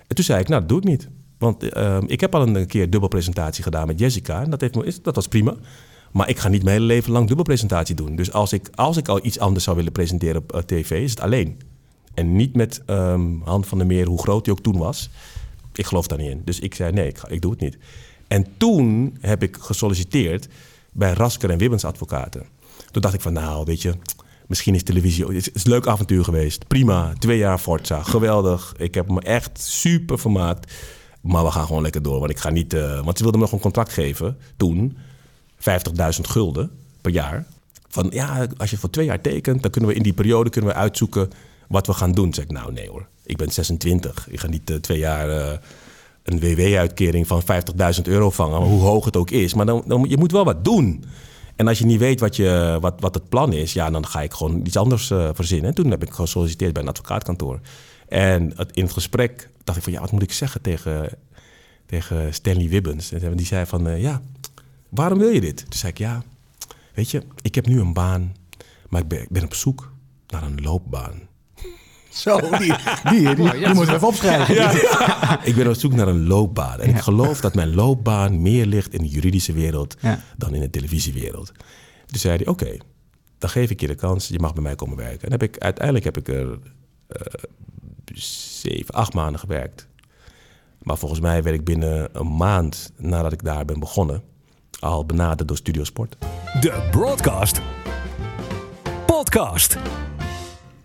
En toen zei ik, nou, dat doe ik niet. Want eh, ik heb al een keer dubbelpresentatie gedaan met Jessica. En dat, heeft me, is- dat was prima. Maar ik ga niet mijn hele leven lang dubbelpresentatie doen. Dus als ik, als ik al iets anders zou willen presenteren op eh, tv, is het alleen. En niet met Han van der Meer, hoe groot hij ook toen was. Ik geloof daar niet in. Dus ik zei, nee, ik, ik doe het niet. En toen heb ik gesolliciteerd bij Rasker en Wibbens Advocaten. Toen dacht ik van, nou, weet je, misschien is televisie... Het is, het is een leuk avontuur geweest. Prima, twee jaar Forza, geweldig. Ik heb me echt super vermaakt. Maar we gaan gewoon lekker door. Want ik ga niet... eh, want ze wilden me nog een contract geven toen. 50.000 gulden per jaar. Van ja, als je voor twee jaar tekent, dan kunnen we in die periode kunnen we uitzoeken wat we gaan doen. Zeg ik, nou nee hoor, ik ben 26. Ik ga niet eh, twee jaar eh, een WW-uitkering van 50.000 euro vangen, hoe hoog het ook is. Maar dan, dan, je moet wel wat doen. En als je niet weet wat, je, wat, wat het plan is, ja, dan ga ik gewoon iets anders eh, verzinnen. En toen heb ik gesolliciteerd bij een advocaatkantoor. En het, in het gesprek dacht ik van, ja, wat moet ik zeggen tegen, tegen Stanley Wibbens? En die zei van, ja, waarom wil je dit? Toen zei ik, ja, weet je, ik heb nu een baan, maar ik ben, ik ben op zoek naar een loopbaan. Zo, die, die, die, we even opschrijven. Ik ben op zoek naar een loopbaan. En ik geloof dat mijn loopbaan meer ligt in de juridische wereld Ja. dan in de televisiewereld. Toen zei hij, oké, dan geef ik je de kans, je mag bij mij komen werken. En heb ik, uiteindelijk heb ik er eh, zeven, acht maanden gewerkt. Maar volgens mij werd ik binnen een maand nadat ik daar ben begonnen... al benaderd door Studio Sport. De Broadcast Podcast.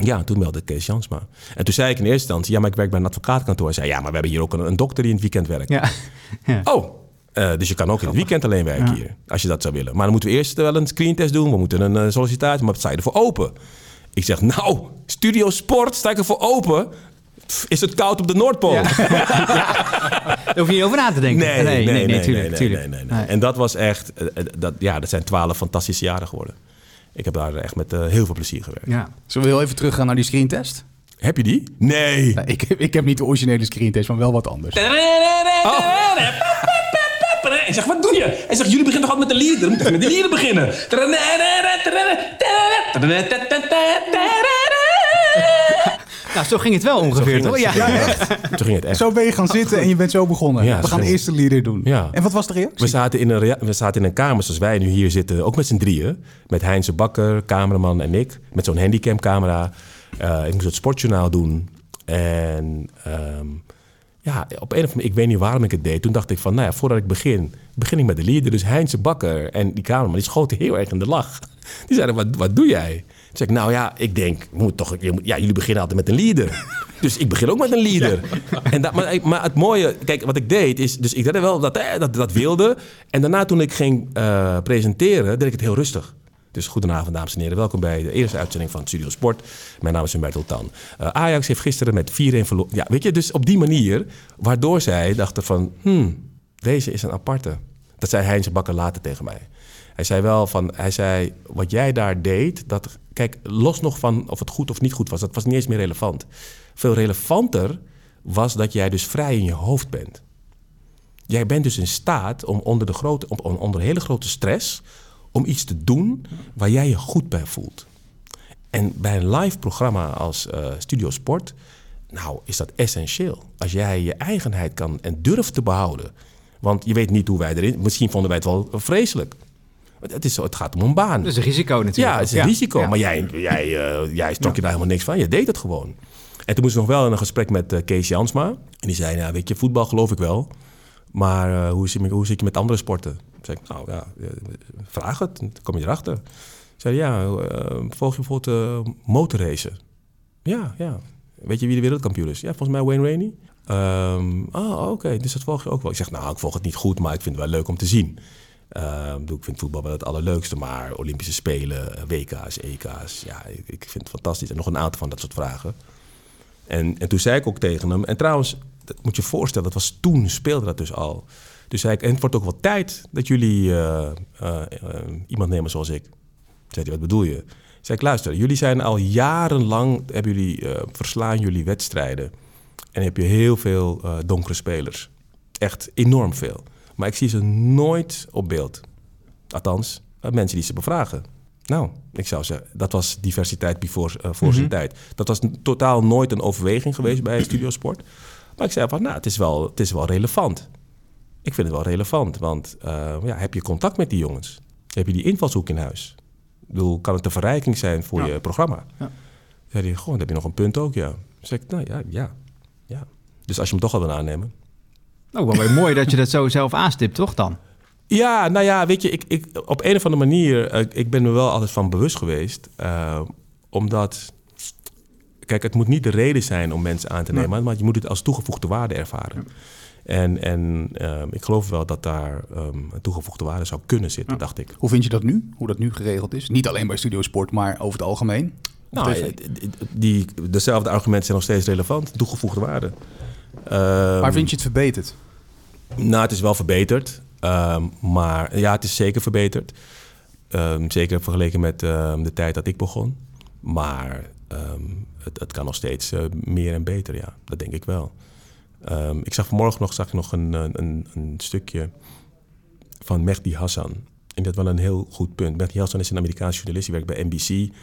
Ja, toen meldde ik Kees Jansma. En toen zei ik in eerste instantie, ja, maar ik werk bij een advocaatkantoor. Hij zei, ja, maar we hebben hier ook een, een dokter die in het weekend werkt. Ja. ja. Oh, eh, dus je kan ook in het weekend alleen werken hier, als je dat zou willen. Maar dan moeten we eerst wel een screentest doen. We moeten een eh, sollicitatie, maar wat sta je ervoor open? Ik zeg, nou, Studio Sport, sta ik ervoor open? Pff, Is het koud op de Noordpool? Daar hoef je niet over na te denken. Nee, nee, nee, nee, tuurlijk, nee, tuurlijk. nee, nee, nee. En dat was echt, eh, dat, ja, dat zijn twaalf fantastische jaren geworden. Ik heb daar echt met eh, heel veel plezier gewerkt. Ja. Zullen we heel even teruggaan naar die screentest? Heb je die? Nee. Nee, ik, heb- ik heb niet de originele screentest, maar wel wat anders. En zeg, wat doe je? Hij zegt, jullie beginnen toch altijd met de lieder? Moet ik met de lieder beginnen? Nou, zo ging het wel ongeveer, toch? Ja. Toen ging het echt. Zo ben je gaan zitten en je bent zo begonnen. Ja, we gaan zo. eerst de leader doen. Ja. En wat was de reactie? We zaten, in een, rea- we zaten in een kamer zoals wij nu hier zitten, ook met z'n drieën. Met Heinze Bakker, cameraman en ik. Met zo'n handicamcamera. Eh ik moest het sportjournaal doen. En ehm, ja, op een of andere manier, ik weet niet waarom ik het deed. Toen dacht ik van, nou ja, voordat ik begin, begin ik met de leader. Dus Heinze Bakker en die cameraman, die schoten heel erg in de lach. Die zeiden, wat, wat doe jij? Toen zei ik, nou ja, ik denk, moet toch, je moet, ja, jullie beginnen altijd met een leader. Dus ik begin ook met een leader. En dat, maar, maar het mooie, kijk, wat ik deed is, dus ik deed wel dat, eh, dat, dat wilde. En daarna toen ik ging eh, presenteren, deed ik het heel rustig. Dus goedenavond, dames en heren. Welkom bij de eerste uitzending van Studio Sport. Mijn naam is Humberto Tan. Uh, Ajax heeft gisteren met 4-1 verloren. Ja, weet je, dus op die manier, waardoor zij dachten van... Hmm, deze is een aparte. Dat zei Heinz Bakker later tegen mij. Hij zei wel van, hij zei, wat jij daar deed, dat, kijk, los nog van of het goed of niet goed was, dat was niet eens meer relevant. Veel relevanter was dat jij dus vrij in je hoofd bent. Jij bent dus in staat om onder, de grote, om, onder hele grote stress om iets te doen waar jij je goed bij voelt. En bij een live programma als uh, Studio Sport, nou is dat essentieel. Als jij je eigenheid kan en durft te behouden. Want je weet niet hoe wij erin. Misschien vonden wij het wel vreselijk. Het, is zo, het gaat om een baan. Dat is een risico natuurlijk. Ja, het is een risico. Maar jij, jij, uh, jij trok je daar helemaal niks van. Je deed het gewoon. En toen moest ik nog wel in een gesprek met uh, Kees Jansma. En die zei, nou, weet je, voetbal geloof ik wel. Maar uh, hoe, zit, hoe zit je met andere sporten? Zeg ik, nou ja, vraag het, dan kom je erachter. Zei ja, volg je bijvoorbeeld motorracen? Ja, ja. Weet je wie de wereldkampioen is? Ja, volgens mij Wayne Rainey. Um, oh, oké, okay. dus dat volg je ook wel. Ik zeg, nou, ik volg het niet goed, maar ik vind het wel leuk om te zien. Uh, ik vind voetbal wel het allerleukste, maar Olympische Spelen, WK's, EK's, ja, ik, vind het fantastisch. En nog een aantal van dat soort vragen. En, en toen zei ik ook tegen hem, en trouwens, dat moet je voorstellen, dat was toen speelde dat dus al. Dus zei ik, en het wordt ook wel tijd dat jullie uh, uh, iemand nemen zoals ik. Zei wat bedoel je? Zei ik, luister, jullie zijn al jarenlang, hebben jullie, verslaan jullie wedstrijden. En heb je heel veel donkere spelers. Echt enorm veel. Maar ik zie ze nooit op beeld. Althans, mensen die ze bevragen. Nou, ik zou zeggen, dat was diversiteit before, uh, voor mm zijn tijd. Dat was totaal nooit een overweging geweest bij Studiosport. Maar ik zei van, nou, het is wel, het is wel relevant. Ik vind het wel relevant, want uh, ja, heb je contact met die jongens? Heb je die invalshoek in huis? Ik bedoel, kan het een verrijking zijn voor ja. je programma? Ja. Zei hij, gewoon, heb je nog een punt ook, ja. Zeg ik, nou ja, ja, ja. Dus als je hem toch al wil aannemen. Nou, wel weer mooi dat je dat zo zelf aanstipt, toch dan? Ja, nou ja, weet je, ik, ik, op een of andere manier, uh, ik ben me wel altijd van bewust geweest. Uh, omdat, kijk, het moet niet de reden zijn om mensen aan te nemen, nee. maar je moet het als toegevoegde waarde ervaren. Ja. En, en uh, ik geloof wel dat daar um, een toegevoegde waarde zou kunnen zitten, ja. dacht ik. Hoe vind je dat nu? Hoe dat nu geregeld is? Niet alleen bij Studio Sport, maar over het algemeen? Nou, die, dezelfde argumenten zijn nog steeds relevant. Toegevoegde waarde. Waar vind je het verbeterd? Nou, het is wel verbeterd. Um, maar ja, het is zeker verbeterd. Um, zeker vergeleken met um, de tijd dat ik begon. Maar het, het, kan nog steeds uh, meer en beter, ja. Dat denk ik wel. ik zag vanmorgen nog, zag ik nog een, een, een stukje van Mehdi Hassan. En dat wel een heel goed punt. Mehdi Hassan is een Amerikaanse journalist, die werkt bij NBC.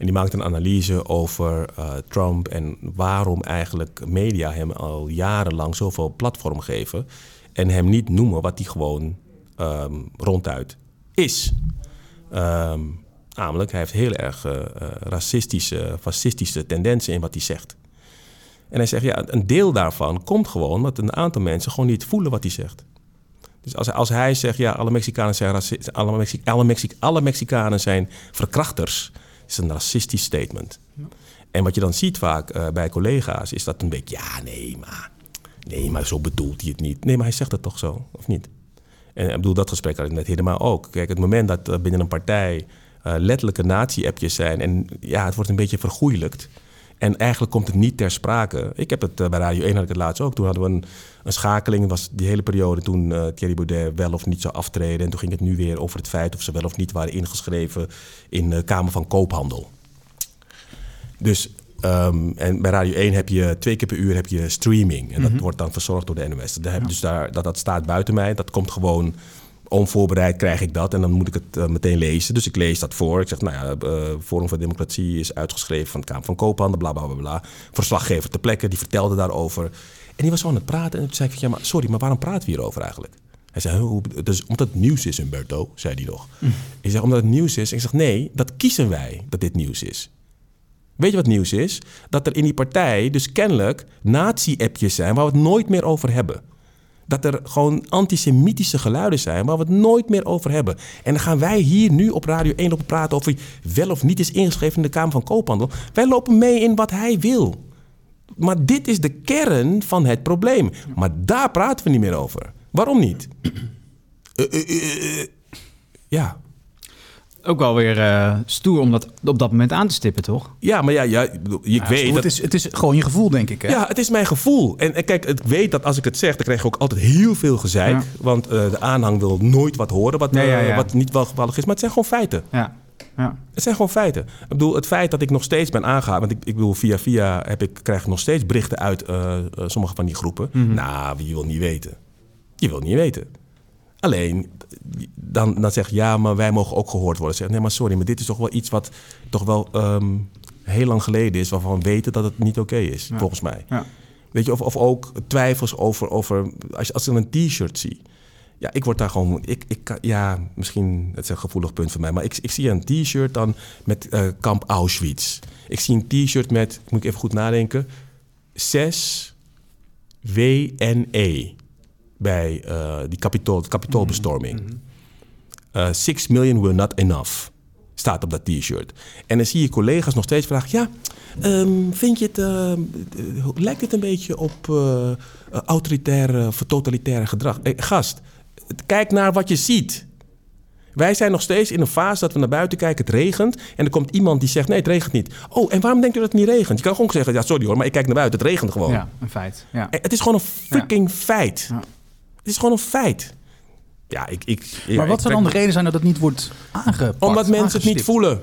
En die maakt een analyse over uh, Trump en waarom eigenlijk media hem al jarenlang zoveel platform geven. En hem niet noemen wat hij gewoon um, ronduit is. Um, namelijk, hij heeft heel erg uh, racistische, fascistische tendensen in wat hij zegt. En hij zegt, ja, een deel daarvan komt gewoon omdat een aantal mensen gewoon niet voelen wat hij zegt. Dus als, als hij zegt, ja, alle Mexicanen zijn racisten, alle, Mexi alle, alle Mexicanen zijn verkrachters, is een racistisch statement. Ja. En wat je dan ziet vaak uh, bij collega's, is dat een beetje, ja, nee, maar Nee, maar zo bedoelt hij het niet. Nee, maar hij zegt het toch zo, of niet? En ik bedoel, dat gesprek had ik net helemaal ook. Kijk, het moment dat uh, binnen een partij uh, letterlijke nazi-appjes zijn... en ja, het wordt een beetje vergoeilijkt... En eigenlijk komt het niet ter sprake. Ik heb het uh, bij Radio 1 had ik het laatst ook. Toen hadden we een, een schakeling. was die hele periode toen uh, Thierry Baudet wel of niet zou aftreden. En toen ging het nu weer over het feit of ze wel of niet waren ingeschreven in de Kamer van Koophandel. Dus Um, en bij Radio 1 heb je twee keer per uur heb je streaming. En dat mm -hmm. wordt dan verzorgd door de NOS. Dat, heb, ja. Dus daar, dat, dat staat buiten mij. Dat komt gewoon onvoorbereid krijg ik dat. En dan moet ik het uh, meteen lezen. Dus ik lees dat voor. Ik zeg, nou ja, uh, Forum voor Democratie is uitgeschreven van de Kamer van Koophandel. Bla, bla, bla, bla. Verslaggever ter plekke, die vertelde daarover. En die was gewoon aan het praten. En toen zei ik, ja, maar sorry, maar waarom praten we hierover eigenlijk? Hij zei, hoe, dus omdat het nieuws is, Humberto, zei hij nog. Mm. Ik zeg, omdat het nieuws is. Ik zeg, nee, dat kiezen wij, dat dit nieuws is. Weet je wat nieuws is? Dat er in die partij dus kennelijk nazi-appjes zijn waar we het nooit meer over hebben. Dat er gewoon antisemitische geluiden zijn waar we het nooit meer over hebben. En dan gaan wij hier nu op Radio 1 op praten over wie wel of niet is ingeschreven in de Kamer van Koophandel. Wij lopen mee in wat hij wil. Maar dit is de kern van het probleem. Maar daar praten we niet meer over. Waarom niet? Eh, eh, eh. ja. Ook wel weer eh, stoer om dat op dat moment aan te stippen, toch? Ja, maar ja, ja ik bedoel, ik weet het, dat... is, het is gewoon je gevoel, denk ik. Hè? Ja, het is mijn gevoel. En, en kijk, ik weet dat als ik het zeg, dan krijg ik ook altijd heel veel gezeik. Ja. Want eh, de aanhang wil nooit wat horen wat, Ja, ja, eh, ja. wat niet welgevallig is. Maar het zijn gewoon feiten. Ja. ja. Het zijn gewoon feiten. Ik bedoel, het feit dat ik nog steeds ben aangehaald... want ik, ik bedoel, via via heb ik, krijg ik nog steeds berichten uit eh, eh, sommige van die groepen. Mhm. Nou, je wil niet weten. Je wil niet weten. Alleen, dan, dan zeg je, ja, maar wij mogen ook gehoord worden. Zeg, nee, maar sorry, maar dit is toch wel iets wat toch wel ehm, heel lang geleden is... waarvan we weten dat het niet oké is, Ja. volgens mij. Ja. Weet je, of, of ook twijfels over, over als, je, als ik een t-shirt zie. Ja, ik word daar gewoon, ik, ik, ja, misschien, het is een gevoelig punt voor mij, maar ik, ik zie een t-shirt dan met eh, kamp Auschwitz. Ik zie een t-shirt met, moet ik even goed nadenken, 6 WNE bij eh, die kapitool, kapitoolbestorming. Eh, Six million were not enough. Staat op dat t-shirt. En dan zie je collega's nog steeds vragen: Ja, ehm, vind je het. eh, lijkt het een beetje op autoritaire of totalitaire gedrag? Gast, kijk naar wat je ziet. Wij zijn nog steeds in een fase dat we naar buiten kijken, het regent. En er komt iemand die zegt: Nee, het regent niet. Oh, en waarom denkt u dat het niet regent? Je kan gewoon zeggen: Ja, sorry hoor, maar ik kijk naar buiten, het regent gewoon. ja, een feit. Ja. Het is gewoon een freaking feit. Ja. Het is gewoon een feit. Ja, ik. ik ja, maar wat zou dan de reden zijn dat het niet wordt aangepakt? Omdat mensen het niet voelen.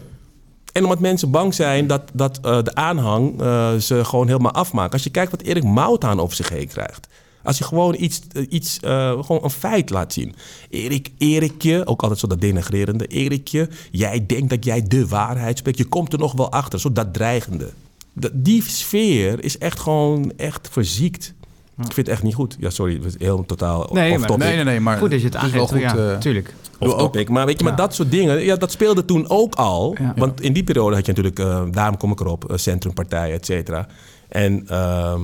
En omdat mensen bang zijn dat, dat eh, de aanhang eh, ze gewoon helemaal afmaken. Als je kijkt wat Erik Mouthaan over zich heen krijgt. Als je gewoon iets, eh, iets gewoon een feit laat zien. Erik, Erikje, ook altijd zo dat denigrerende. Erikje, jij denkt dat jij de waarheid spreekt. Je komt er nog wel achter, zo dat dreigende. Dat- Die sfeer is echt gewoon echt verziekt. Ik vind het echt niet goed. Ja, sorry, het is heel totaal Nee, off maar- topic. Nee, nee, nee, maar Goed dat je het is wel aangeeft. goed. ja, eh, tuurlijk. Of topic. Maar weet je, maar dat soort dingen, ja, dat speelde toen ook al. Ja. Want in die periode had je natuurlijk, eh, daarom kom ik erop, eh, centrumpartijen, et cetera. En ehm,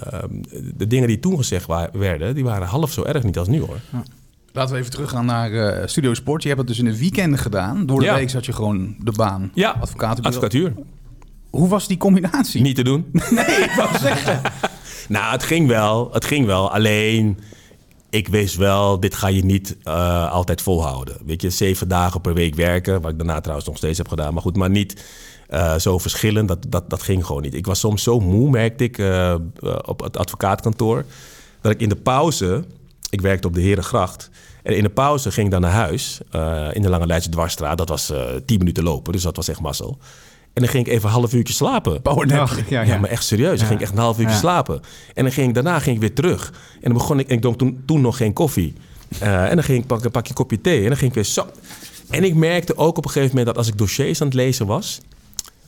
ehm, de dingen die toen gezegd wa- werden, die waren half zo erg niet als nu hoor. Laten we even teruggaan naar eh, Studio Sport. Je hebt het dus in de weekenden gedaan. Door de Ja. week zat je gewoon de baan. Ja, advocatuur. Hoe was die combinatie? Niet te doen. Nee, ik wou zeggen. Nou, het ging wel. Het ging wel. Alleen, ik wist wel, dit ga je niet eh, altijd volhouden. Weet je, zeven dagen per week werken. Wat ik daarna trouwens nog steeds heb gedaan. Maar goed, maar niet eh, zo verschillend. Dat, dat, dat ging gewoon niet. Ik was soms zo moe, merkte ik, eh, op het advocaatkantoor. Dat ik in de pauze... Ik werkte op de Herengracht. En in de pauze ging ik dan naar huis. in de Lange Leidse Dwarsstraat. Dat was tien minuten lopen. Dus dat was echt mazzel. En dan ging ik even een half uurtje slapen. Powernap. Ach, ja, Ja, ja. maar echt serieus. Dan ging ik echt een half uurtje Ja. slapen. En dan ging ik, daarna ging ik weer terug. En dan begon ik, en ik dronk toen, toen nog geen koffie. Eh, en dan ging ik pakken, pak je kopje thee. En dan ging ik weer zo. En ik merkte ook op een gegeven moment dat als ik dossiers aan het lezen was,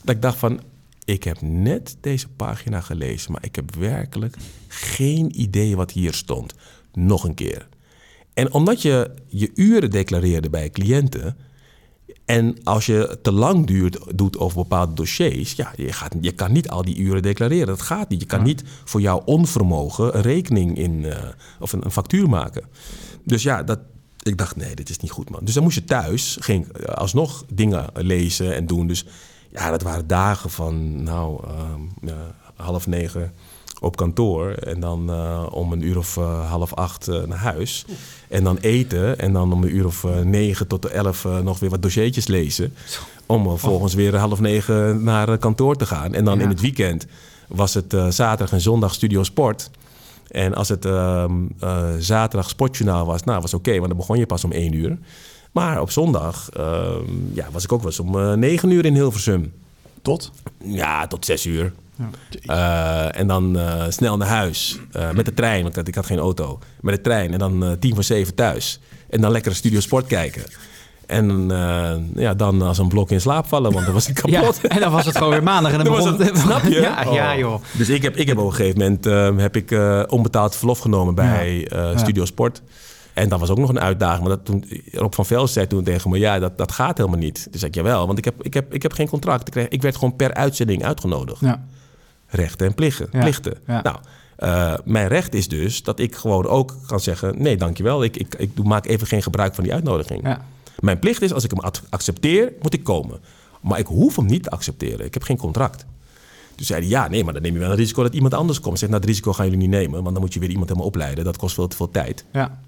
dat ik dacht van, ik heb net deze pagina gelezen, maar ik heb werkelijk geen idee wat hier stond. Nog een keer. En omdat je je uren declareerde bij cliënten, en als je te lang duurt, doet over bepaalde dossiers, ja, je, gaat, je kan niet al die uren declareren. Dat gaat niet. Je kan niet voor jouw onvermogen een rekening in eh, of een, een factuur maken. Dus ja, dat, ik dacht, nee, dit is niet goed, man. Dus dan moest je thuis, ging eh, alsnog dingen lezen en doen. Dus ja, dat waren dagen van, nou, ehm, ja, half negen op kantoor. En dan eh, om een uur of eh, half acht eh, naar huis. En dan eten. En dan om een uur of negen tot de elf nog weer wat dossiertjes lezen. Om volgens weer half negen naar kantoor te gaan. En dan Ja. in het weekend was het zaterdag en zondag Studio Sport. En als het ehm, eh, zaterdag sportjournaal was, nou was oké, want dan begon je pas om één uur. Maar op zondag ehm, ja, was ik ook wel eens om negen uur in Hilversum. Tot? Ja, tot zes uur. Eh, en dan eh, snel naar huis. eh, met de trein, want ik had- geen auto. Met de trein. En dan tien voor zeven thuis. En dan lekker Studio Sport kijken. En ja, dan als een blok in slaap vallen, want dan was ik Ja, kapot. en dan was het gewoon weer maandag en dan, Dan was begon het- snap je? Ja, ja, Oh. joh. Dus ik heb, ik heb op een gegeven moment eh, heb ik, onbetaald verlof genomen bij Studio Sport. En dat was ook nog een uitdaging. Maar dat toen, Rob van Velsen zei toen tegen me... ja, dat, dat gaat helemaal niet. Dus zei ik, jawel, want ik heb, ik heb, ik heb geen contract. Ik, kreeg, ik werd gewoon per uitzending uitgenodigd. Ja. Rechten en plichten. Ja, plichten. ja. Nou, eh, mijn recht is dus dat ik gewoon ook kan zeggen... nee, dankjewel, ik, ik, ik doe- maak even geen gebruik van die uitnodiging. Ja. Mijn plicht is, als ik hem accepteer, moet ik komen. Maar ik hoef hem niet te accepteren. Ik heb geen contract. Dus zeiden ja, nee, maar dan neem je wel een risico dat iemand anders komt. Zeg, nou, dat risico gaan jullie niet nemen, want dan moet je weer iemand helemaal opleiden. Dat kost veel te veel tijd. Ja.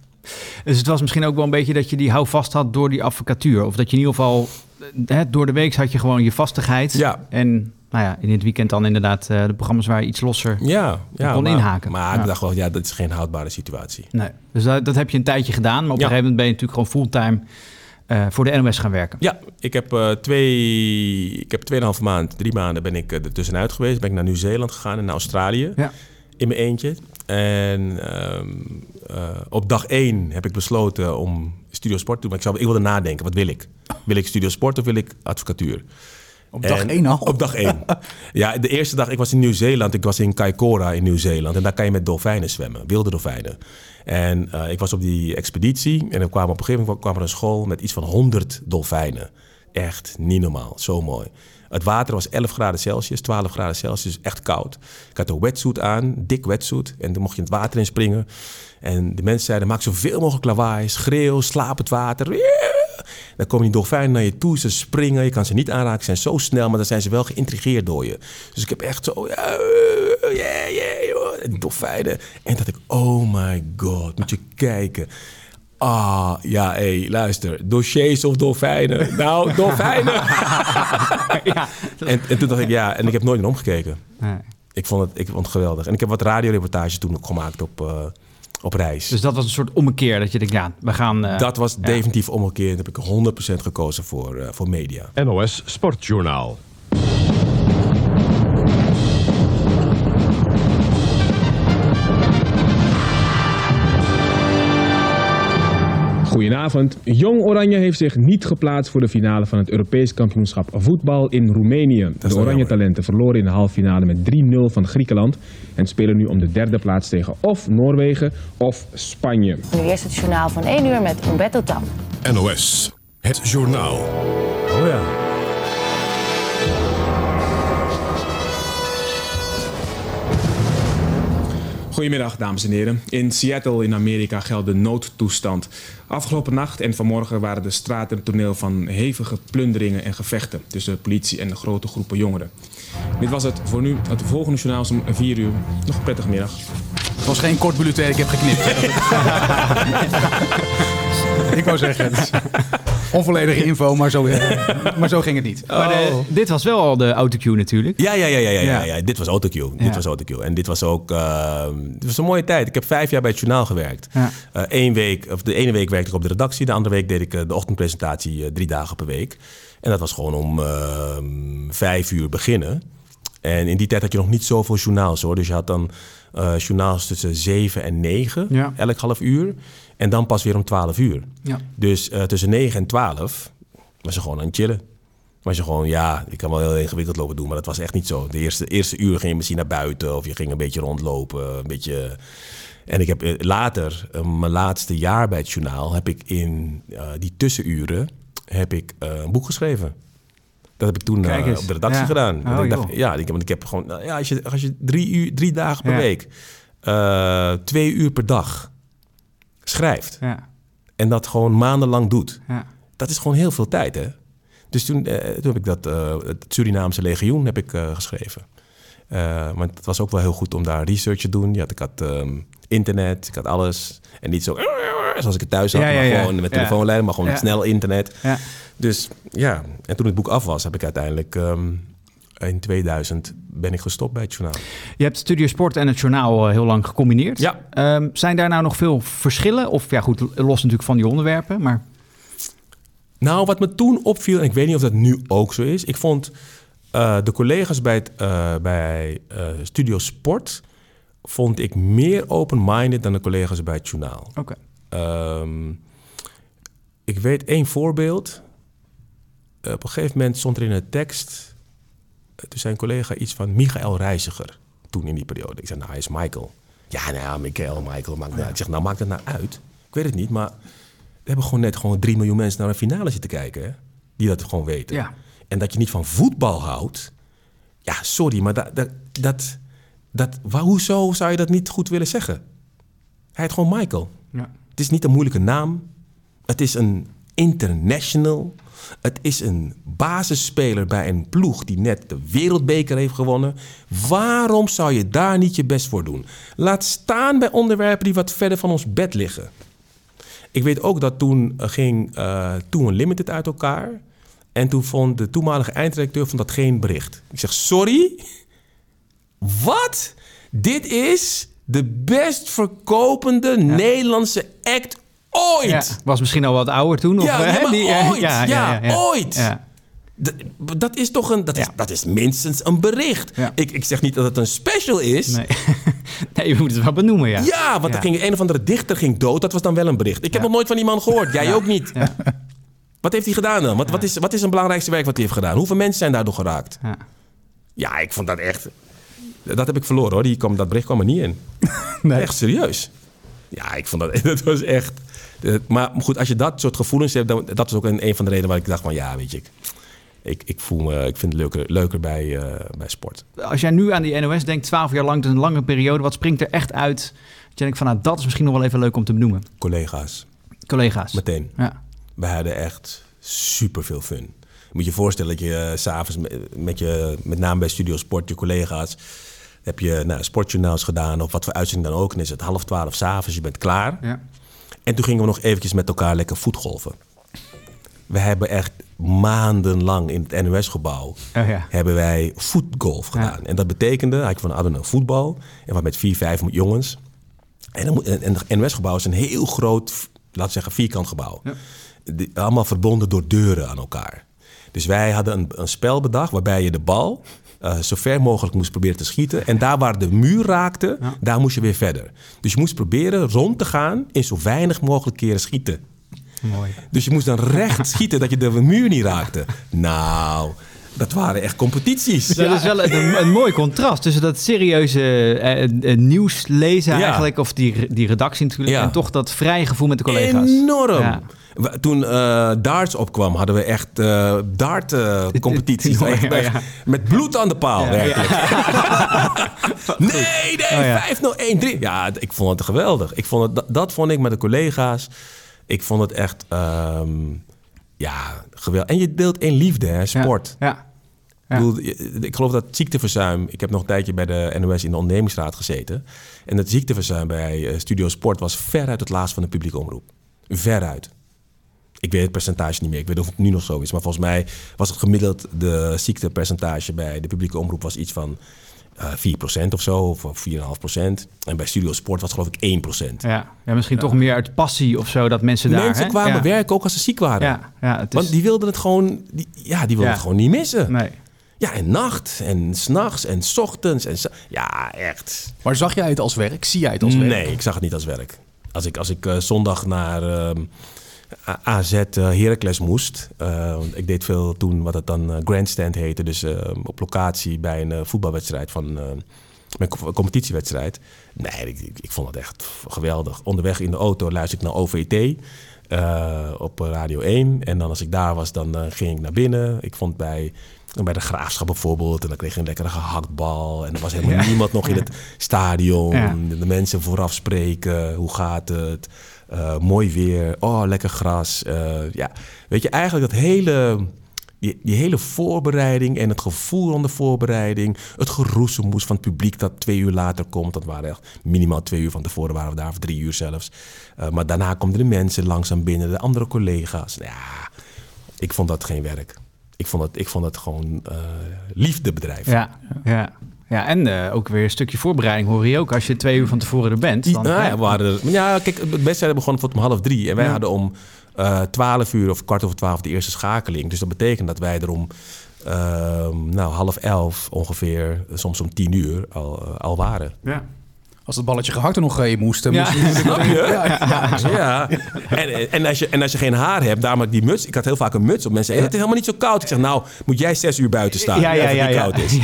Dus het was misschien ook wel een beetje dat je die houvast had door die advocatuur. Of dat je in ieder geval, eh, hè, door de week had je gewoon je vastigheid. Ja. En nou ja, in het weekend dan inderdaad eh, de programma's waar je iets losser Ja, ja kon maar, inhaken. Maar Ja. ik dacht wel, ja, dat is geen houdbare situatie. Nee. Dus dat, dat heb je een tijdje gedaan. Maar op Ja. een gegeven moment ben je natuurlijk gewoon fulltime eh, voor de NOS gaan werken. Ja, ik heb, eh twee, ik heb tweeënhalve maand, drie maanden ben ik er tussenuit geweest. Ben ik naar Nieuw-Zeeland gegaan en naar Australië. Ja. In mijn eentje. En ehm, eh, op dag één heb ik besloten om Studio Sport te doen. Maar ik, zou, ik wilde nadenken, wat wil ik? Wil ik Studio Sport of wil ik advocatuur? Op dag één al? Op dag één. ja, de eerste dag, ik was in Nieuw-Zeeland. Ik was in Kaikoura in Nieuw-Zeeland. En daar kan je met dolfijnen zwemmen, wilde dolfijnen. En eh, ik was op die expeditie. En er kwamen op een gegeven moment kwam er een school met iets van 100 dolfijnen. Echt niet normaal, zo mooi. Het water was 11 graden Celsius, 12 graden Celsius, echt koud. Ik had een wetsuit aan, dik wetsuit. En dan mocht je in het water in springen. En de mensen zeiden, maak zoveel mogelijk lawaai. Schreeuw, slaap het water. Dan komen die dolfijnen naar je toe, ze springen. Je kan ze niet aanraken, ze zijn zo snel, maar dan zijn ze wel geïntrigeerd door je. Dus ik heb echt zo, ja, yeah, yeah, joh. En die dolfijnen. En dat ik, oh my god, moet je kijken. Ah, ja, hé, luister. Dossiers of dolfijnen? Nou, dolfijnen. en, en toen dacht ik, ja, en ik heb nooit meer omgekeken. Nee. Ik vond het, ik vond het geweldig. En ik heb wat radioreportages toen ook gemaakt op, eh, op reis. Dus dat was een soort ommekeer dat je denkt, ja, we gaan... eh, dat was ja. definitief omgekeerd. heb ik 100% gekozen voor, eh, voor media. NOS Sportjournaal. Goedenavond. Jong Oranje heeft zich niet geplaatst voor de finale van het Europees kampioenschap voetbal in Roemenië. De Oranje talenten verloren in de halve finale met 3-0 van Griekenland en spelen nu om de derde plaats tegen of Noorwegen of Spanje. Nu eerst het journaal van 1 uur met Umberto Tan. NOS. Het journaal. Oh ja. Goedemiddag, dames en heren. In Seattle in Amerika geldt de noodtoestand. Afgelopen nacht en vanmorgen waren de straten het toneel van hevige plunderingen en gevechten tussen de politie en grote groepen jongeren. Dit was het voor nu. Het volgende journaal is om 4 uur. Nog een prettige middag. Het was geen kort bulletin, ik heb geknipt. ik wou zeggen, onvolledige info, maar zo, eh, maar zo ging het niet. Maar de- dit was wel al de autocue natuurlijk. Ja, ja, ja, ja, ja, ja. Dit was autocue. Ja. Dit was autocue. En dit was ook... eh, dit was een mooie tijd. Ik heb vijf jaar bij het journaal gewerkt. Ja. Eén week, of de ene week werkte ik op de redactie. De andere week deed ik eh, de ochtendpresentatie eh, drie dagen per week. En dat was gewoon om eh, vijf uur beginnen. En in die tijd had je nog niet zoveel journaals hoor. Dus je had dan eh, journaals tussen zeven en negen, Ja. elk half uur. En dan pas weer om twaalf uur. Ja. Dus eh, tussen 9 en 12 was je gewoon aan het chillen. Was je gewoon, ja, ik kan wel heel ingewikkeld lopen doen, maar dat was echt niet zo. De eerste, eerste uur ging je misschien naar buiten of je ging een beetje rondlopen. Een beetje... En ik heb eh, later, mijn laatste jaar bij het journaal, heb ik in die tussenuren heb ik, eh, een boek geschreven. Dat heb ik toen eh, op de redactie Ja. gedaan. Oh, ik dacht, ja, ik, want ik heb gewoon, nou ja, als je, als je drie, uur, drie dagen per Ja. week, eh, twee uur per dag schrijft Ja, en dat gewoon maandenlang doet, ja. dat is gewoon heel veel tijd, hè? Dus toen, toen heb ik dat, het Surinaamse legioen heb ik geschreven. Want het was ook wel heel goed om daar research te doen. Ja, ik had ehm, internet, ik had alles. En niet zo zoals ik het thuis had, Ja, maar gewoon met Ja. telefoonlijn, maar gewoon snel internet. Ja. Dus ja, en toen het boek af was, heb ik uiteindelijk ehm, in 2000 ben ik gestopt bij het journaal. Je hebt Studio Sport en het journaal eh, heel lang gecombineerd. Ja. Ehm, zijn daar nou nog veel verschillen? Of ja, goed, los natuurlijk van die onderwerpen, maar... Nou, wat me toen opviel, en ik weet niet of dat nu ook zo is. Ik vond eh, de collega's bij, het, eh, bij eh, Studio Sport... vond ik meer open-minded dan de collega's bij het journaal. Oké. Ehm, ik weet één voorbeeld. Eh, op een gegeven moment stond er in de tekst... eh, toen zei een collega iets van Michael Reiziger. Toen in die periode. Ik zei, nou, hij is Michael. Ja, nou ja, Michael, Michael. Maakt. Ik zeg, nou, maakt het nou uit? Ik weet het niet, maar we hebben gewoon net gewoon 3 miljoen mensen naar een finale zitten kijken. Hè? Die dat gewoon weten. Ja. En dat je niet van voetbal houdt. Ja, sorry, maar dat, dat, dat, dat, waar, hoezo zou je dat niet goed willen zeggen? Hij heet gewoon Michael. Ja. Is niet een moeilijke naam. Het is een international. Het is een basisspeler bij een ploeg die net de wereldbeker heeft gewonnen. Waarom zou je daar niet je best voor doen? Laat staan bij onderwerpen die wat verder van ons bed liggen. Ik weet ook dat toen eh, ging eh Two Unlimited uit elkaar. En toen vond de toenmalige eindredacteur vond dat geen bericht. Ik zeg, sorry? Wat? Dit is de best verkopende Nederlandse act ooit. Ja, was misschien al wat ouder toen. Of, Ja, die, eh, ooit. Ja, ooit. Ja. D- Dat is toch een, dat is, dat is minstens een bericht. Ik, ik zeg niet dat het een special is. Nee. nee, we moeten het wel benoemen, ja. Ja, want er ging, een of andere dichter ging dood. Dat was dan wel een bericht. Ik heb nog nooit van die man gehoord. Jij ook niet. Wat heeft hij gedaan dan? Wat, wat, is, wat is een belangrijkste werk wat hij heeft gedaan? Hoeveel mensen zijn daardoor geraakt? Ja. Ja, ik vond dat echt... Dat heb ik verloren hoor. Die kwam, dat bericht kwam er niet in. Echt serieus. Ja, ik vond dat... Dat was echt... Maar goed, als je dat soort gevoelens hebt... Dan, dat was ook een, een van de redenen waar ik dacht van... Ja, weet je... Ik, ik, ik, voel me, ik vind het leuker, leuker bij, eh, bij sport. Als jij nu aan die NOS denkt, 12 jaar lang, dat is een lange periode. Wat springt er echt uit? Dat je denkt van, nou, dat is misschien nog wel even leuk om te benoemen. Collega's, Collega's. meteen. Ja. We hadden echt super veel fun. Moet je je voorstellen dat je s s'avonds met, met je, met name bij Studio Sport, je collega's, heb je nou, sportjournaals gedaan of wat voor uitzending dan ook. En is het half twaalf s'avonds, je bent klaar. Ja. En toen gingen we nog eventjes met elkaar lekker voetgolven. We hebben echt maandenlang in het NOS-gebouw Oh, ja. hebben wij voetgolf gedaan. En dat betekende, had van hadden een voetbal en wat met vier, vijf jongens. En, dan en en het NOS-gebouw is een heel groot, laten we zeggen, vierkant gebouw. Die- allemaal verbonden door deuren aan elkaar. Dus wij hadden een, een spel bedacht waarbij je de bal eh, zo ver mogelijk moest proberen te schieten. En daar waar de muur raakte, daar moest je weer verder. Dus je moest proberen rond te gaan in zo weinig mogelijk keren schieten. Mooi. Dus je moest dan recht schieten dat je de muur niet raakte. Nou, dat waren echt competities. Dat is wel een, een mooi contrast tussen dat serieuze eh, nieuws lezen Ja. eigenlijk, of die, die redactie natuurlijk, Ja. en toch dat vrije gevoel met de collega's. Enorm. Toen eh, darts opkwam, hadden we echt eh dart-competities. Ja, ja, ja. Met bloed aan de paal, werkelijk. nee, nee, Oh, ja. 5-0, 1-3. Ja, ik vond het geweldig. Ik vond het, dat, dat vond ik met de collega's. Ik vond het echt, ehm, ja, geweldig. En je deelt één liefde, hè, sport. Ja. Ja. Ik, bedoel, ik geloof dat ziekteverzuim... Ik heb nog een tijdje bij de NOS in de ondernemingsraad gezeten. En het ziekteverzuim bij eh, Studio Sport was veruit het laatst van de publieke omroep. Veruit. Ik weet het percentage niet meer. Ik weet of het nu nog zo is. Maar volgens mij was het gemiddeld de ziektepercentage bij de publieke omroep was iets van 4% of zo. Of 4,5%. En bij Studio Sport was het geloof ik 1%. Ja. ja, misschien toch meer uit passie of zo, dat mensen daar... Mensen kwamen ja. werken ook als ze ziek waren. Ja, ja het is... Want die wilden het gewoon, die, ja, die wilden Ja. het gewoon niet missen. Nee. Ja, en nacht en s'nachts en s ochtends. En s- ja, echt. Maar zag jij het als werk? Zie jij het als werk? Nee, ik zag het niet als werk. Als ik, als ik eh, zondag naar ehm, AZ eh, Heracles moest. eh, want ik deed veel toen wat het dan eh, grandstand heette. Dus op locatie bij een voetbalwedstrijd van... mijn co- competitiewedstrijd. Nee, ik, ik, ik vond het echt geweldig. Onderweg in de auto luister ik naar OVT op Radio 1. En dan als ik daar was, dan ging ik naar binnen. Ik vond bij, bij de Graafschap bijvoorbeeld... en dan kreeg je een lekkere gehaktbal. En er was helemaal Ja. niemand nog in het stadion. Ja. De mensen vooraf spreken. Hoe gaat het? Eh, mooi weer. Oh, lekker gras. Eh, ja, weet je, eigenlijk dat hele... Die, die hele voorbereiding en het gevoel van de voorbereiding. Het geroezemoes van het publiek dat twee uur later komt. Dat waren echt minimaal twee uur van tevoren waren we daar, of drie uur zelfs. Eh, maar daarna komen de mensen langzaam binnen, de andere collega's. Ja, ik vond dat geen werk. Ik vond het, ik vond het gewoon liefdebedrijf. Ja, ja. Ja en eh, ook weer een stukje voorbereiding hoor je ook. Als je twee uur van tevoren er bent. Dan, Ja, ja, we waren er, maar ja, kijk, de wedstrijd begon tot om half drie. En wij Ja. hadden om eh 12 uur of kwart over twaalf de eerste schakeling. Dus dat betekent dat wij er om ehm, nou, half elf ongeveer, soms om tien uur al, eh, al waren. ja. Als het balletje gehakt er nog heen moest, dan Ja. Snap je? Ja, ja. Ja. En, en, als je, en als je geen haar hebt, ik die muts. Ik had heel vaak een muts op. Mensen het is helemaal niet zo koud. Ik zeg, nou, moet jij zes uur buiten staan. Ja, ja, als het ja, niet ja. koud is.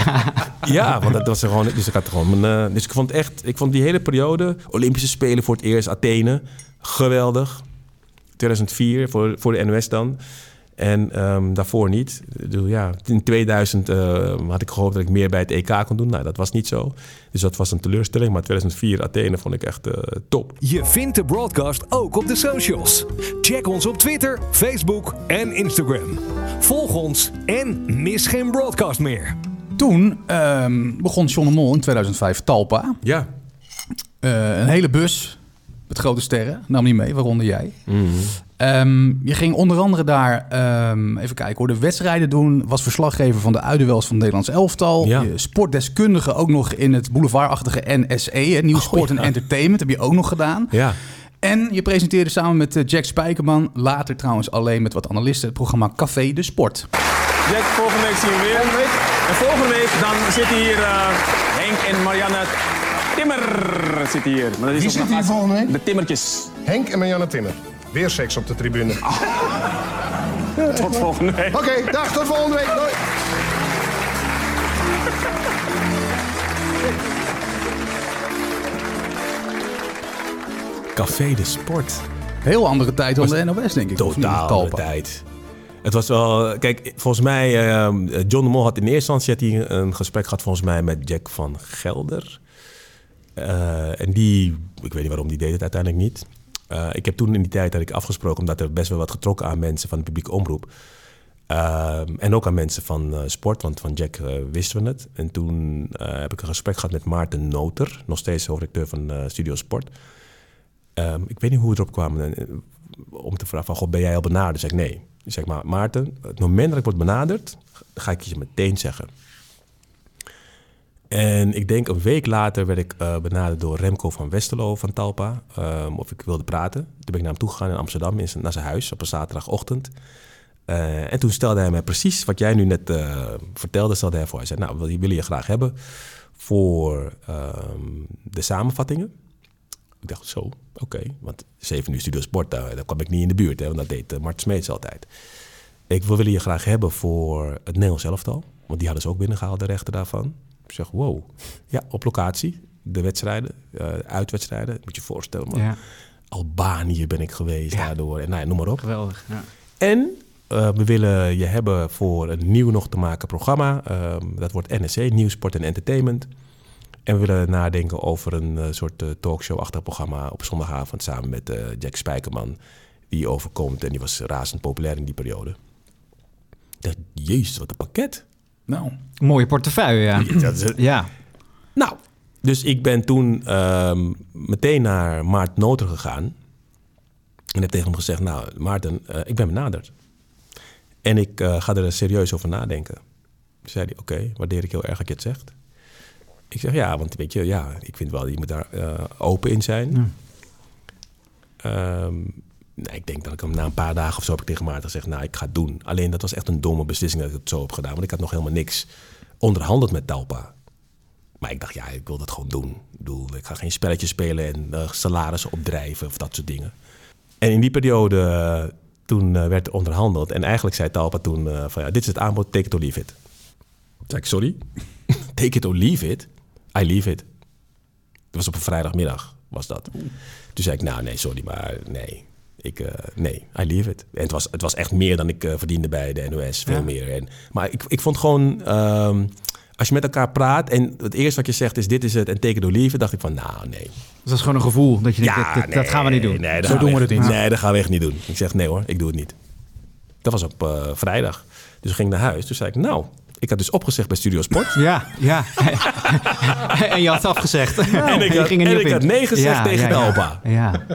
Ja, want dat was er gewoon... Dus ik had gewoon mijn... eh, dus ik vond echt... Ik vond die hele periode... Olympische Spelen voor het eerst, Athene. Geweldig. 2004 voor, voor de NOS dan. En ehm, daarvoor niet. Ik bedoel, Ja, in 2000 eh, had ik gehoopt dat ik meer bij het EK kon doen. Nou, dat was niet zo. Dus dat was een teleurstelling. Maar 2004 Athene vond ik echt eh, top. Je vindt de broadcast ook op de socials. Check ons op Twitter, Facebook en Instagram. Volg ons en mis geen broadcast meer. Toen ehm, begon John de Mol in 2005 Talpa. Ja. Eh, een hele bus met grote sterren. Nam niet mee, waaronder jij. Ehm, je ging onder andere daar, ehm, even kijken hoor, de wedstrijden doen. Was verslaggever van de uitduels van het Nederlands elftal. Ja. Je sportdeskundige ook nog in het boulevardachtige NSE. hè, Nieuw Sport en Entertainment heb je ook nog gedaan. Ja. En je presenteerde samen met eh, Jack Spijkerman, later trouwens alleen met wat analisten, het programma Café de Sport. Jack, volgende week zien we weer. En volgende week dan zitten hier eh, Henk en Marianne Timmer zitten hier. Maar dat is Wie zit hier volgende week? De Timmertjes. Henk en Marianne Timmer. Weer seks op de tribune. Tot volgende week. Oké, dag, tot volgende week. Doei. Café de Sport. Heel andere tijd dan de NOS, denk ik. Totaal tijd. Het was wel... Kijk, volgens mij... eh, John de Mol had in eerste instantie had hij een gesprek gehad volgens mij met Jack van Gelder. Eh, en die... Ik weet niet waarom die deed het uiteindelijk niet. Eh, ik heb toen in die tijd had ik afgesproken... omdat er best wel wat getrokken aan mensen van de publieke omroep. Ehm, en ook aan mensen van eh, sport, want van Jack eh, wisten we het. En toen heb ik een gesprek gehad met Maarten Noter, nog steeds hoofdredacteur van Studio Sport. Ehm, ik weet niet hoe we erop kwamen om te vragen van, God, ben jij al benaderd? Zeg ik nee. Zeg maar, Maarten, het moment dat ik word benaderd, ga ik je meteen zeggen. En ik denk een week later werd ik eh, benaderd door Remco van Westerlo van Talpa. ehm, of ik wilde praten. Toen ben ik naar hem toegegaan in Amsterdam, in naar zijn huis op een zaterdagochtend. Eh, en toen stelde hij mij precies wat jij nu net eh, vertelde, stelde hij voor. Hij zei, nou, wil- willen je graag hebben voor ehm, de samenvattingen. Ik dacht, zo, oké. Want 7 uur Studio Sport, daar, kwam ik niet in de buurt. Hè, want dat deed eh, Mart Smeets altijd. Ik wil je graag hebben voor het Nederlands elftal. Want die hadden ze ook binnengehaald, de rechten daarvan. Ik zeg, wow. Ja, op locatie. De wedstrijden, eh, uitwedstrijden. Moet je je voorstellen, man. Ja. Albanië ben ik geweest daardoor. En nou, ja, noem maar op. Geweldig. Ja. En eh, we willen je hebben voor een nieuw nog te maken programma. Ehm, dat wordt NSC, Nieuw Sport en Entertainment. En we willen nadenken over een eh, soort talkshow-achtig programma op zondagavond samen met Jack Spijkerman. Die overkomt en die was razend populair in die periode. Dacht, jezus, wat een pakket. Nou, Mooie portefeuille, ja. Dat is- Ja. Nou, dus ik ben toen ehm, meteen naar Maarten Noter gegaan. En heb tegen hem gezegd, nou Maarten, eh, ik ben benaderd. En ik eh, ga er serieus over nadenken. Toen zei hij, oké, waardeer ik heel erg dat je het zegt. Ik zeg, ja, want weet je, ja, ik vind wel, je moet daar eh, open in zijn. Ehm, nou, ik denk dat ik hem na een paar dagen of zo heb ik tegen Maarten gezegd, nou, ik ga het doen. Alleen dat was echt een domme beslissing dat ik het zo heb gedaan. Want ik had nog helemaal niks onderhandeld met Talpa. Maar ik dacht, ja, ik wil dat gewoon doen. Ik ik ga geen spelletjes spelen en eh, salarissen opdrijven of dat soort dingen. En in die periode, eh, toen eh, werd er onderhandeld. En eigenlijk zei Talpa toen van, ja, dit is het aanbod, take it or leave it. Zei ik, sorry? take it or leave it? I leave it. Dat was op een vrijdagmiddag, was dat. Toen zei ik, nou nee, sorry, maar nee. Ik, eh, nee, I leave it. En het was, het was echt meer dan ik eh, verdiende bij de NOS, veel Ja. meer. En, maar ik, ik vond gewoon, ehm, als je met elkaar praat en het eerste wat je zegt is dit is het en take it or leave it, dacht ik van, nou nee. Dat is gewoon een gevoel dat je denkt, dat, gaan we niet doen. Nee, Zo doen we het niet. Nee, dat gaan we echt niet doen. Ik zeg, nee hoor, ik doe het niet. Dat was op eh, vrijdag. Dus ik ging naar huis. Toen zei ik, nou, ik had dus opgezegd bij Studio Sport. Ja, ja. en je had afgezegd. En ik je had- ging en ik had nee gezegd tegen de opa. Ja.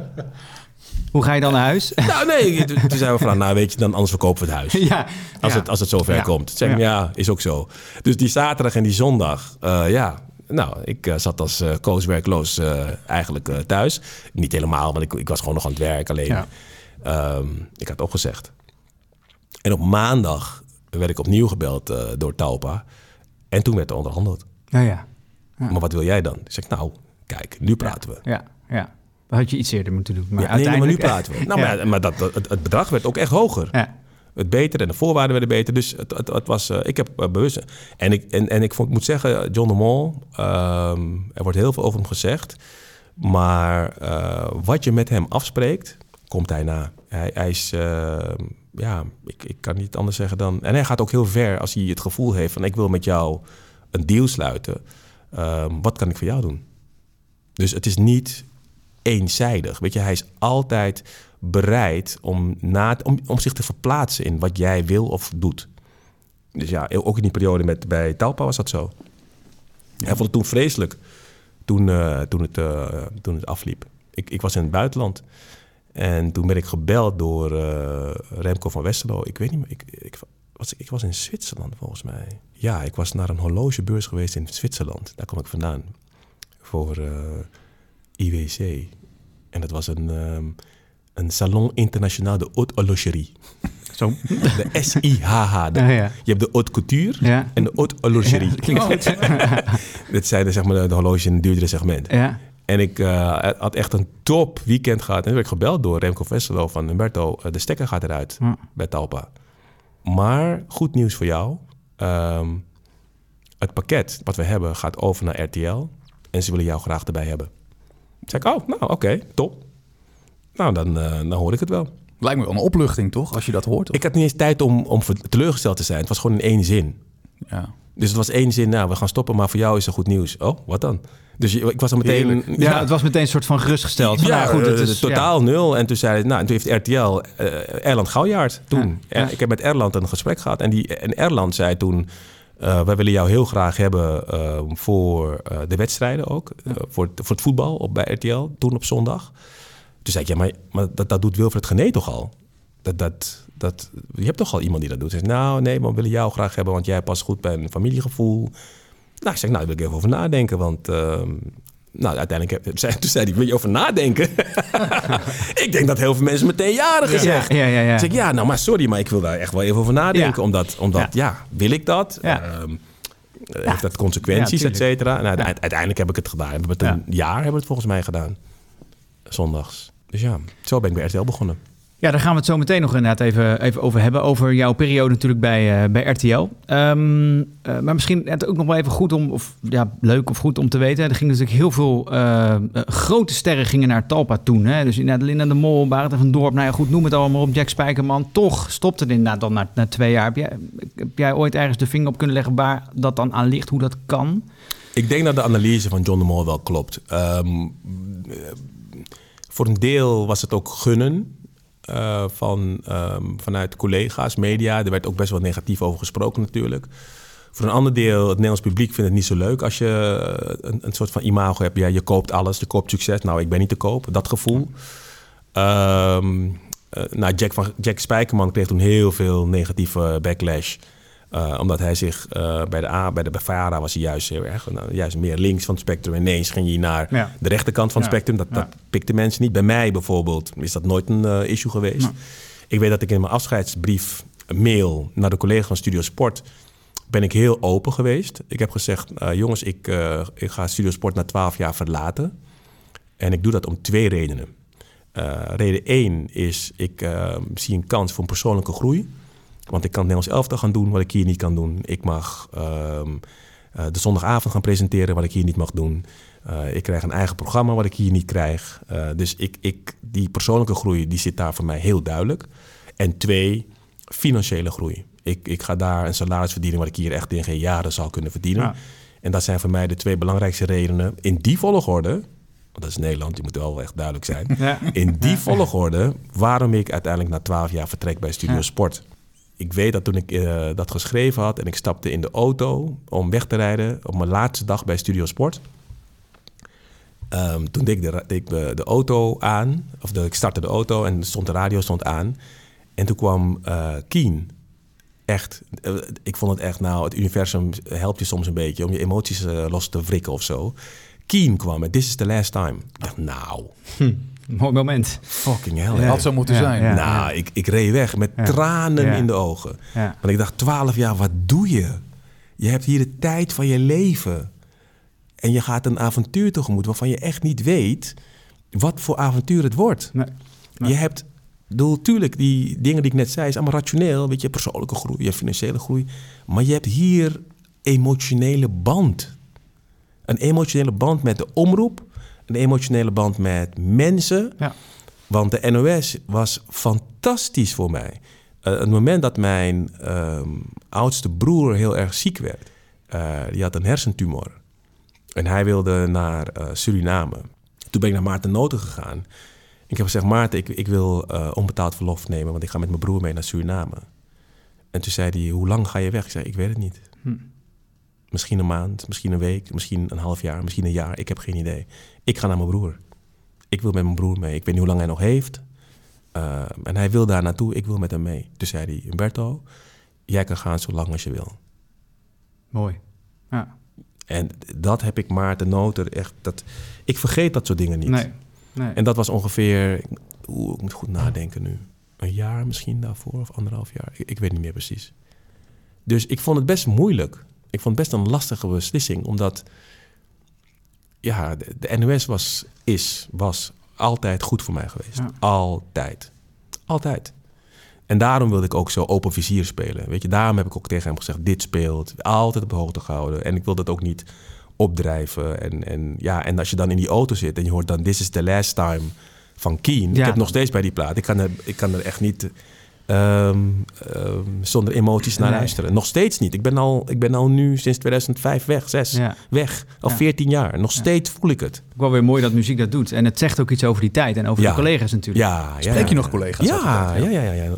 Hoe ga je dan naar huis? Nou, nee, toen zeiden we van, nou weet je, dan anders verkopen we het huis. ja. Als, ja. het, als het zover Ja. komt. Ik, Ja. is ook zo. Dus die zaterdag en die zondag, eh, ja. Nou, ik eh, zat als eh coach werkloos eigenlijk thuis. Niet helemaal, want ik, ik was gewoon nog aan het werk. Alleen, ehm, ik had opgezegd. En op maandag werd ik opnieuw gebeld door Talpa. En toen werd er onderhandeld. Ja, ja. Maar wat wil jij dan? Ik zeg, nou, kijk, nu praten we. Ja, ja. Had je iets eerder moeten doen. Maar Ja, nee, nee, maar nu uiteindelijk... praten we. Nou, Ja. maar, maar dat, het, het bedrag werd ook echt hoger. Ja. Het beter en de voorwaarden werden beter. Dus het, het, het was, eh, ik heb eh, bewust. En ik, en, en ik vond, moet zeggen, John de Mol, ehm, er wordt heel veel over hem gezegd. Maar eh, wat je met hem afspreekt, komt hij na. Hij, hij is, ja, ik, ik kan niet anders zeggen dan... En hij gaat ook heel ver als hij het gevoel heeft van... ik wil met jou een deal sluiten. Ehm, wat kan ik voor jou doen? Dus het is niet eenzijdig. Weet je, hij is altijd bereid om, na, om, om zich te verplaatsen in wat jij wil of doet. Dus ja, ook in die periode met, bij Talpa was dat zo. Hij vond het toen vreselijk toen, eh, toen, het, eh, toen het afliep. Ik, ik was in het buitenland en toen ben ik gebeld door eh, Remco van Westerlo. Ik weet niet meer, ik, ik, was, ik was in Zwitserland volgens mij. Ja, ik was naar een horlogebeurs geweest in Zwitserland. Daar kom ik vandaan. Voor IWC. En dat was een, ehm, een Salon International de Haute Horlogerie. Zo. De S-I-H-H. Ja, ja. Je hebt de haute couture Ja. en de haute horlogerie. Ja, klinkt goed. Zijn de, zeg maar, de horloges in het duurdere segment. Ja. En ik eh, had echt een top weekend gehad. En toen werd ik gebeld door Remco Vesselo van Humberto. eh, de stekker gaat eruit bij Talpa. Maar goed nieuws voor jou. Ehm, het pakket wat we hebben gaat over naar RTL. En ze willen jou graag erbij hebben. Toen zei ik, oh, nou oké, top. Nou, dan, eh, dan hoor ik het wel. Lijkt me wel een opluchting, toch? Als je dat hoort. Ik had niet eens tijd om, om teleurgesteld te zijn. Het was gewoon in één zin. Ja. Dus het was één zin, nou, we gaan stoppen, maar voor jou is er goed nieuws. Oh, wat dan? Dus je- ik was al meteen... Ja, het was meteen een soort van gerustgesteld. Van, ja, nou goed, het eh, is, totaal nul. En toen zei hij, nou, en toen heeft RTL eh Erland Gouwjaard toen. Ja, En ja. Ik heb met Erland een gesprek gehad. En, die, en Erland zei toen, eh, wij willen jou heel graag hebben eh, voor eh, de wedstrijden ook. Voor, het, voor het voetbal op, bij RTL, toen op zondag. Toen zei ik, ja, maar, maar dat, dat doet Wilfred Gené toch al? Dat, dat, dat, je hebt toch al iemand die dat doet? Hij zei, nou, nee, maar we willen jou graag hebben, want jij past goed bij een familiegevoel. Nou, ik zeg, nou, daar wil ik even over nadenken, want... nou, uiteindelijk heb, zei, toen zei hij, wil je over nadenken? ik denk dat heel veel mensen meteen jaren gezegd. Ja, ja, ja. Zeg, ja, nou, maar sorry, maar ik wil daar echt wel even over nadenken. Ja. Omdat, omdat ja. wil ik dat? Ehm, eh, heeft dat consequenties, et cetera? Uite- uiteindelijk heb ik het gedaan. We hebben het een jaar hebben we het volgens mij gedaan. Zondags. Dus ja, zo ben ik bij RTL begonnen. Ja, daar gaan we het zo meteen nog inderdaad even, even over hebben. Over jouw periode natuurlijk bij, eh, bij RTL. Ehm, eh, maar misschien het ook nog wel even goed om, of ja, leuk of goed om te weten. Er gingen natuurlijk heel veel eh, grote sterren gingen naar Talpa toen. Hè? Dus inderdaad Linda de Mol, Barend van Dorp. Nou ja, goed, noem het allemaal op. Jack Spijkerman. Toch stopte het inderdaad dan na, na twee jaar. Heb jij, ooit ergens de vinger op kunnen leggen waar dat dan aan ligt? Hoe dat kan? Ik denk dat de analyse van John de Mol wel klopt. Ehm, eh, voor een deel was het ook gunnen eh, van, ehm, vanuit collega's, media. Er werd ook best wel negatief over gesproken natuurlijk. Voor een ander deel, het Nederlands publiek vindt het niet zo leuk als je eh, een, een soort van imago hebt. Ja, je koopt alles, je koopt succes. Nou, ik ben niet te koop, dat gevoel. Ehm, eh, nou, Jack, van, Jack Spijkerman kreeg toen heel veel negatieve backlash. Eh, omdat hij zich eh, bij de A, bij de Bavara was hij juist heel erg, nou, juist meer links van het spectrum. Ineens ging hij naar Ja. de rechterkant van het Ja. spectrum. Dat, dat pikte mensen niet. Bij mij bijvoorbeeld is dat nooit een eh, issue geweest. Ik weet dat ik in mijn afscheidsbrief mail naar de collega van Studio Sport ben ik heel open geweest. Ik heb gezegd, jongens, ik, ik ga Studio Sport na 12 jaar verlaten. En ik doe dat om twee redenen. Reden één is, ik zie een kans voor een persoonlijke groei. Want ik kan het Nederlands elftal gaan doen wat ik hier niet kan doen. Ik mag ehm, eh, de zondagavond gaan presenteren wat ik hier niet mag doen. Eh, ik krijg een eigen programma wat ik hier niet krijg. Eh, dus ik, ik, die persoonlijke groei die zit daar voor mij heel duidelijk. En twee, financiële groei. Ik, ik ga daar een salaris verdienen wat ik hier echt in geen jaren zal kunnen verdienen. Ja. En dat zijn voor mij de twee belangrijkste redenen. In die volgorde, want dat is Nederland, die moet wel echt duidelijk zijn. Ja. In die volgorde waarom ik uiteindelijk na twaalf jaar vertrek bij Studio Ja. Sport. Ik weet dat toen ik eh, dat geschreven had en ik stapte in de auto om weg te rijden op mijn laatste dag bij Studio Sport. Ehm, toen deed ik, de, ik de, de auto aan, of de, ik startte de auto en stond de radio stond aan. En toen kwam eh Keen. Echt, eh, ik vond het echt, nou, het universum helpt je soms een beetje om je emoties eh, los te wrikken of zo. Keen kwam met This is the last time. Ik dacht, nou, Mooi moment. fucking hell. Ja, had zo moeten Ja, zijn. ja. nou, Ik, ik reed weg met Ja. tranen Ja. in de ogen. Ja. Want ik dacht, twaalf jaar, wat doe je? Je hebt hier de tijd van je leven. En je gaat een avontuur tegemoet waarvan je echt niet weet wat voor avontuur het wordt. Nee. Nee. Je hebt, bedoel, tuurlijk, die dingen die ik net zei, is allemaal rationeel. Weet je, persoonlijke groei, je financiële groei. Maar je hebt hier emotionele band. Een emotionele band met de omroep, een emotionele band met mensen. Ja. Want de NOS was fantastisch voor mij. Eh, het moment dat mijn ehm, oudste broer heel erg ziek werd, eh, die had een hersentumor. En hij wilde naar eh, Suriname. Toen ben ik naar Maarten Noten gegaan. Ik heb gezegd, Maarten, ik, ik wil onbetaald verlof nemen, want ik ga met mijn broer mee naar Suriname. En toen zei hij, hoe lang ga je weg? Ik zei, ik weet het niet. Hm. Misschien een maand, misschien een week, misschien een half jaar, misschien een jaar. Ik heb geen idee. Ik ga naar mijn broer. Ik wil met mijn broer mee. Ik weet niet hoe lang hij nog heeft. Uh, en hij wil daar naartoe, ik wil met hem mee. Toen zei hij, Humberto, jij kan gaan zo lang als je wil. Mooi. Ja. En dat heb ik Maarten Noter echt... Dat, ik vergeet dat soort dingen niet. Nee. nee. En dat was ongeveer... Oeh, ik moet goed nadenken nu. Een jaar misschien daarvoor of anderhalf jaar. Ik, ik weet niet meer precies. Dus ik vond het best moeilijk. Ik vond het best een lastige beslissing. Omdat... Ja, de, de NOS was, is, was altijd goed voor mij geweest. Ja. Altijd. Altijd. En daarom wilde ik ook zo open vizier spelen. Weet je, daarom heb ik ook tegen hem gezegd: dit speelt. Altijd op hoogte gehouden. En ik wil dat ook niet opdrijven. En, en, ja, en als je dan in die auto zit en je hoort dan This is the last time van Keen. Ja. Ik heb nog steeds bij die plaat. Ik kan er, ik kan er echt niet ehm, ehm, zonder emoties naar Nee. luisteren. Nog steeds niet. Ik ben al, ik ben al nu sinds 2005 weg, zes. Ja. Weg. Al Ja. 14 jaar. Nog steeds voel ik het. Ook wel weer mooi dat muziek dat doet. En het zegt ook iets over die tijd en over Ja. de collega's natuurlijk. Ja, ja, Spreek je ja. nog collega's? Ja, ja, ja, ja, ja.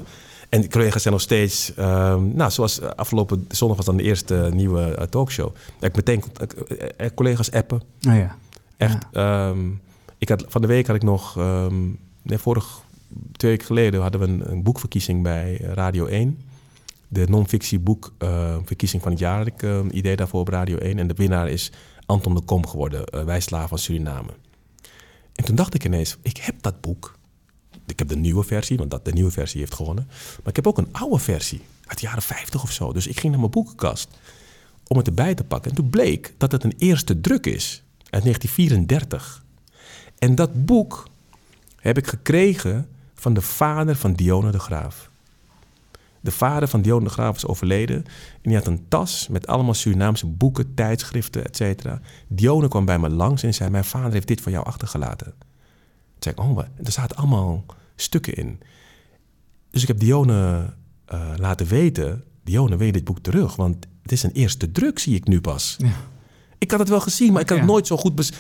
En de collega's zijn nog steeds... ehm, nou, zoals afgelopen zondag was dan de eerste nieuwe eh, talkshow. Dat ik meteen eh, eh, collega's appen. Oh ja. Echt. ehm, ik had, van de week had ik nog... ehm, nee, vorig, twee weken geleden hadden we een, een boekverkiezing bij eh, Radio 1. De non-fictie boekverkiezing van het jaar ik eh, een idee daarvoor op Radio 1. En de winnaar is Anton de Kom geworden, eh, Wij Slaven van Suriname. En toen dacht ik ineens, ik heb dat boek. Ik heb de nieuwe versie, want dat, de nieuwe versie heeft gewonnen. Maar ik heb ook een oude versie, uit de jaren 50 of zo. Dus ik ging naar mijn boekenkast om het erbij te pakken. En toen bleek dat het een eerste druk is, uit 1934. En dat boek heb ik gekregen van de vader van Dione de Graaf. De vader van Dione de Graaf is overleden. En die had een tas met allemaal Surinaamse boeken, tijdschriften, et cetera. Dione kwam bij me langs en zei... mijn vader heeft dit voor jou achtergelaten. Toen zei ik, oh, er zaten allemaal stukken in. Dus ik heb Dione eh, laten weten... Dione, je dit boek terug? Want het is een eerste druk, zie ik nu pas. Ik had het wel gezien, maar ik had het Ja. nooit zo goed...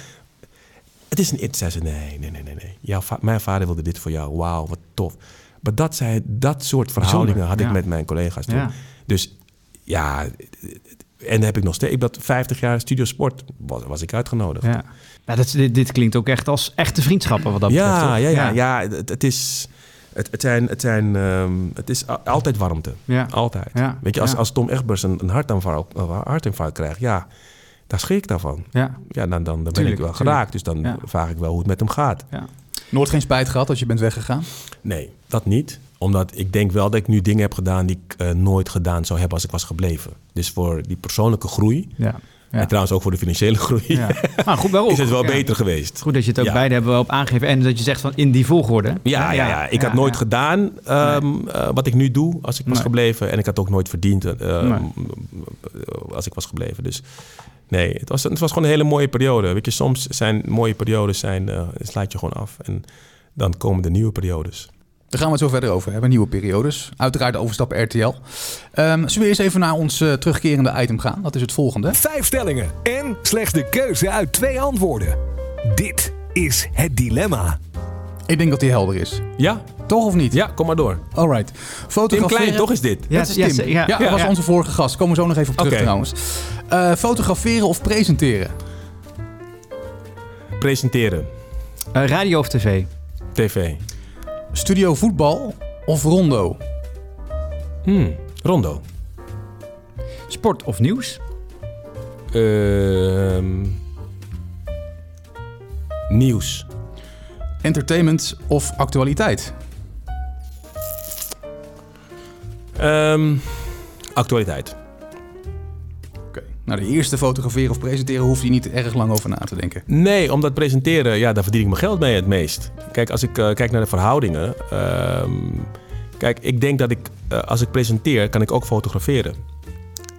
Het is een... Toen zei ze, nee, nee, nee, nee. nee. Jouw va- mijn vader wilde dit voor jou. Wauw, wat tof. Maar dat, zei, dat soort verhoudingen had ik ja. met mijn collega's toen. Ja. Dus ja, en dan heb ik nog steeds... Ik dat 50 jaar Studio Sport was, was ik uitgenodigd. Ja. Dat, dit, dit klinkt ook echt als echte vriendschappen wat dat betreft. ja, ja, ja, ja, Het, het is... Het, het, zijn, het, zijn, ehm, het is altijd warmte. Ja. Altijd. Ja, Weet je, als, als Tom Egbers een, een hartaanval, een hartinfarct krijgt... Ja, daar schrik ik daarvan. Ja. Ja, dan, dan, dan ben ik wel tuurlijk. geraakt. Dus dan Ja. vraag ik wel hoe het met hem gaat. Ja. Nooit geen spijt gehad als je bent weggegaan? Nee, dat niet. Omdat ik denk wel dat ik nu dingen heb gedaan die ik eh, nooit gedaan zou hebben als ik was gebleven. Dus voor die persoonlijke groei. Ja. Ja. En trouwens ook voor de financiële groei. Ja. Nou, goed, wel is het wel Ja. beter geweest. Goed dat je het ook beide hebben op aangegeven. En dat je zegt van in die volgorde. Ja, ja, ja. ik had nooit gedaan ehm, eh, wat ik nu doe als ik was gebleven. En ik had ook nooit verdiend eh, Nee. als ik was gebleven. Dus nee, het was, het was gewoon een hele mooie periode. Weet je, soms zijn mooie periodes, zijn, eh sluit je gewoon af. En dan komen de nieuwe periodes. Daar gaan we het zo verder over hebben. Nieuwe periodes. Uiteraard overstappen RTL. Ehm zullen we eerst even naar ons eh, terugkerende item gaan? Dat is het volgende. Vijf stellingen en slechts de keuze uit twee antwoorden. Dit is het dilemma. Ik denk dat die helder is. Ja? Toch of niet? Ja, kom maar door. Alright. Fotograferen... Tim Klein, toch is dit? Ja, dat is Ja, Tim. Ja, ja. dat was Ja. onze vorige gast. Komen we zo nog even op terug Oké. trouwens. Eh, fotograferen of presenteren? Presenteren. Eh, radio of tv? TV. Studio voetbal of rondo? Hmm, Rondo. Sport of nieuws? Ehm, nieuws. Entertainment of actualiteit? Ehm, actualiteit. Nou, de eerste fotograferen of presenteren hoef je niet erg lang over na te denken. Nee, omdat presenteren, ja, daar verdien ik mijn geld mee het meest. Kijk, als ik eh, kijk naar de verhoudingen. ehm, kijk, ik denk dat ik, eh, als ik presenteer, kan ik ook fotograferen.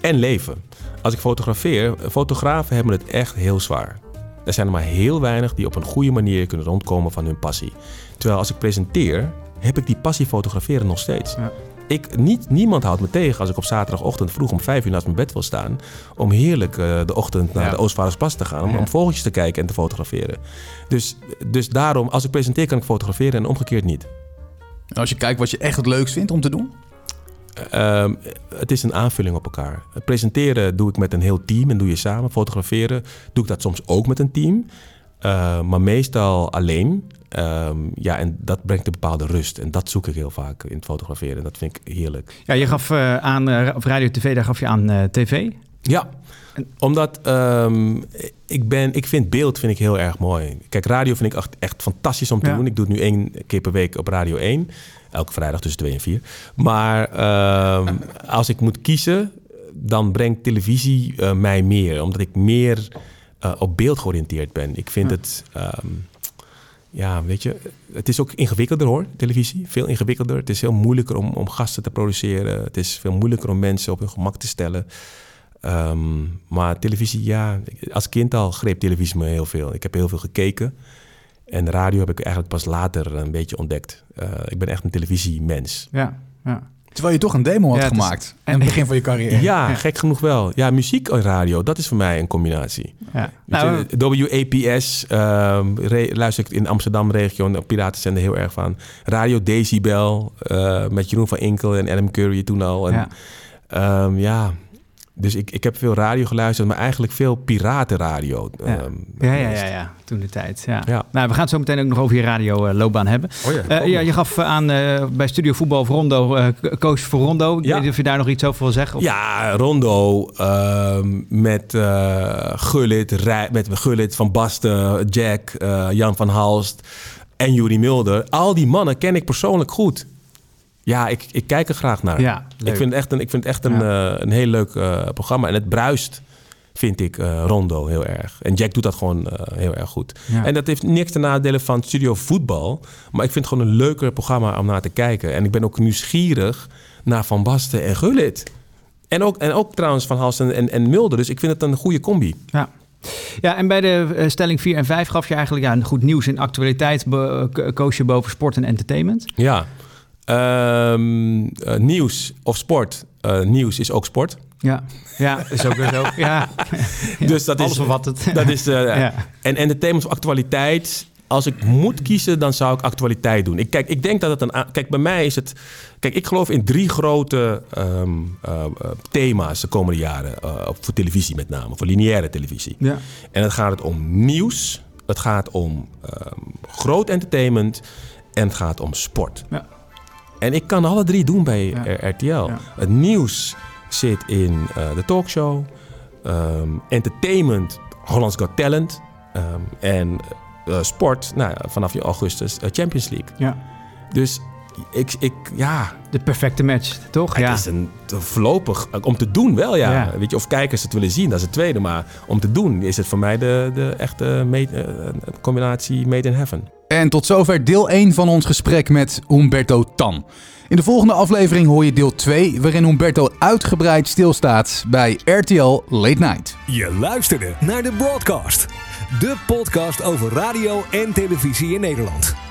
En leven. Als ik fotografeer, fotografen hebben het echt heel zwaar. Er zijn er maar heel weinig die op een goede manier kunnen rondkomen van hun passie. Terwijl als ik presenteer, heb ik die passie fotograferen nog steeds. Ja. Ik, niet, niemand houdt me tegen als ik op zaterdagochtend vroeg om vijf uur naast mijn bed wil staan. Om heerlijk eh, de ochtend naar Ja. de Oostvaardersplas te gaan. Om, Ja. om vogeltjes te kijken en te fotograferen. Dus, dus daarom, als ik presenteer, kan ik fotograferen en omgekeerd niet. En als je kijkt wat je echt het leukst vindt om te doen? Ehm, het is een aanvulling op elkaar. Presenteren doe ik met een heel team en doe je samen. Fotograferen doe ik dat soms ook met een team. Eh, maar meestal alleen. Ehm, ja, en dat brengt een bepaalde rust. En dat zoek ik heel vaak in het fotograferen. Dat vind ik heerlijk. Ja, je gaf eh, aan, eh, op Radio TV, daar gaf je aan tv. Ja, omdat ehm, ik, ben, ik vind beeld vind ik heel erg mooi. Kijk, radio vind ik echt, echt fantastisch om te Ja. doen. Ik doe het nu één keer per week op Radio 1. Elke vrijdag tussen 2 en 4. Maar ehm, als ik moet kiezen, dan brengt televisie mij meer. Omdat ik meer eh, op beeld georiënteerd ben. Ik vind Ja. het... ehm, ja, weet je, het is ook ingewikkelder hoor, televisie. Veel ingewikkelder. Het is heel moeilijker om, om gasten te produceren. Het is veel moeilijker om mensen op hun gemak te stellen. Ehm, maar televisie, ja, als kind al greep televisie me heel veel. Ik heb heel veel gekeken. En radio heb ik eigenlijk pas later een beetje ontdekt. Eh, ik ben echt een televisiemens. Ja, ja. Terwijl je toch een demo had Ja, het is- gemaakt. aan het begin van je carrière. Ja, gek genoeg wel. Ja, muziek en radio, dat is voor mij een combinatie. Ja. Nou, je, WAPS ehm, re- luister ik in Amsterdam-regio en Piraten zenden heel erg van. Radio Decibel eh, met Jeroen van Inkel en Adam Curry toen al. En, Ja. ja, dus ik, ik heb veel radio geluisterd, maar eigenlijk veel piratenradio. Ja. ehm, Ja, ja, ja, ja, toen de tijd. Ja. Ja. Nou, we gaan het zo meteen ook nog over je radioloopbaan hebben. Oh ja, Eh, ja, je gaf eh, aan eh, bij Studio Voetbal voor Rondo, eh, coach voor Rondo. Ik Ja. weet niet of je daar nog iets over wil zeggen. Of- Ja, Rondo ehm, met eh Gullit, Rij- met Gullit, Van Basten, Jack, eh, Jan van Halst en Juri Mulder. Al die mannen ken ik persoonlijk goed. Ja, ik, ik kijk er graag naar. Ja, leuk. ik vind het echt een, ik vind het echt een, eh, een heel leuk eh, programma. En het bruist, vind ik, eh, Rondo heel erg. En Jack doet dat gewoon heel erg goed. Ja. En dat heeft niks ten nadele van studio voetbal. Maar ik vind het gewoon een leuker programma om naar te kijken. En ik ben ook nieuwsgierig naar Van Basten en Gullit. En ook, en ook trouwens Van Hals en, en, en Mulder. Dus ik vind het een goede combi. Ja. Ja, en bij de stelling 4 en 5 gaf je eigenlijk ja, goed nieuws en actualiteit. Koos je boven sport en entertainment. Ja. Ehm, eh, nieuws of sport. Eh, nieuws is ook sport. Ja, ja is ook weer zo. Ja. Dus dat Alles is, bevat het. Dat is, eh, Ja. En entertainment of actualiteit. Als ik moet kiezen, dan zou ik actualiteit doen. Ik, kijk, ik denk dat het een. Kijk, bij mij is het. Kijk, ik geloof in drie grote ehm, eh, eh, thema's de komende jaren. op- voor televisie met name, voor lineaire televisie. Ja. En het gaat het om nieuws. Het gaat om ehm, groot entertainment. En het gaat om sport. Ja. En ik kan alle drie doen bij Ja. RTL. Ja. Het nieuws zit in eh, de talkshow. Ehm, entertainment, Hollands Got Talent. Ehm, en eh, sport, nou, vanaf augustus eh, Champions League. Ja. Dus ik, ik ja, De perfecte match, toch? Ja. het is een voorlopig, eh, om te doen wel ja. Ja. Weet je, of kijkers het willen zien, dat is het tweede. Maar om te doen is het voor mij de, de echte made- eh, combinatie made in heaven. En tot zover deel 1 van ons gesprek met Humberto Tan. In de volgende aflevering hoor je deel 2, waarin Humberto uitgebreid stilstaat bij RTL Late Night. Je luisterde naar de broadcast. De podcast over radio en televisie in Nederland.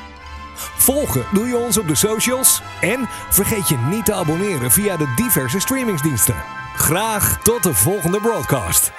Volgen doe je ons op de socials. En vergeet je niet te abonneren via de diverse streamingsdiensten. Graag tot de volgende broadcast.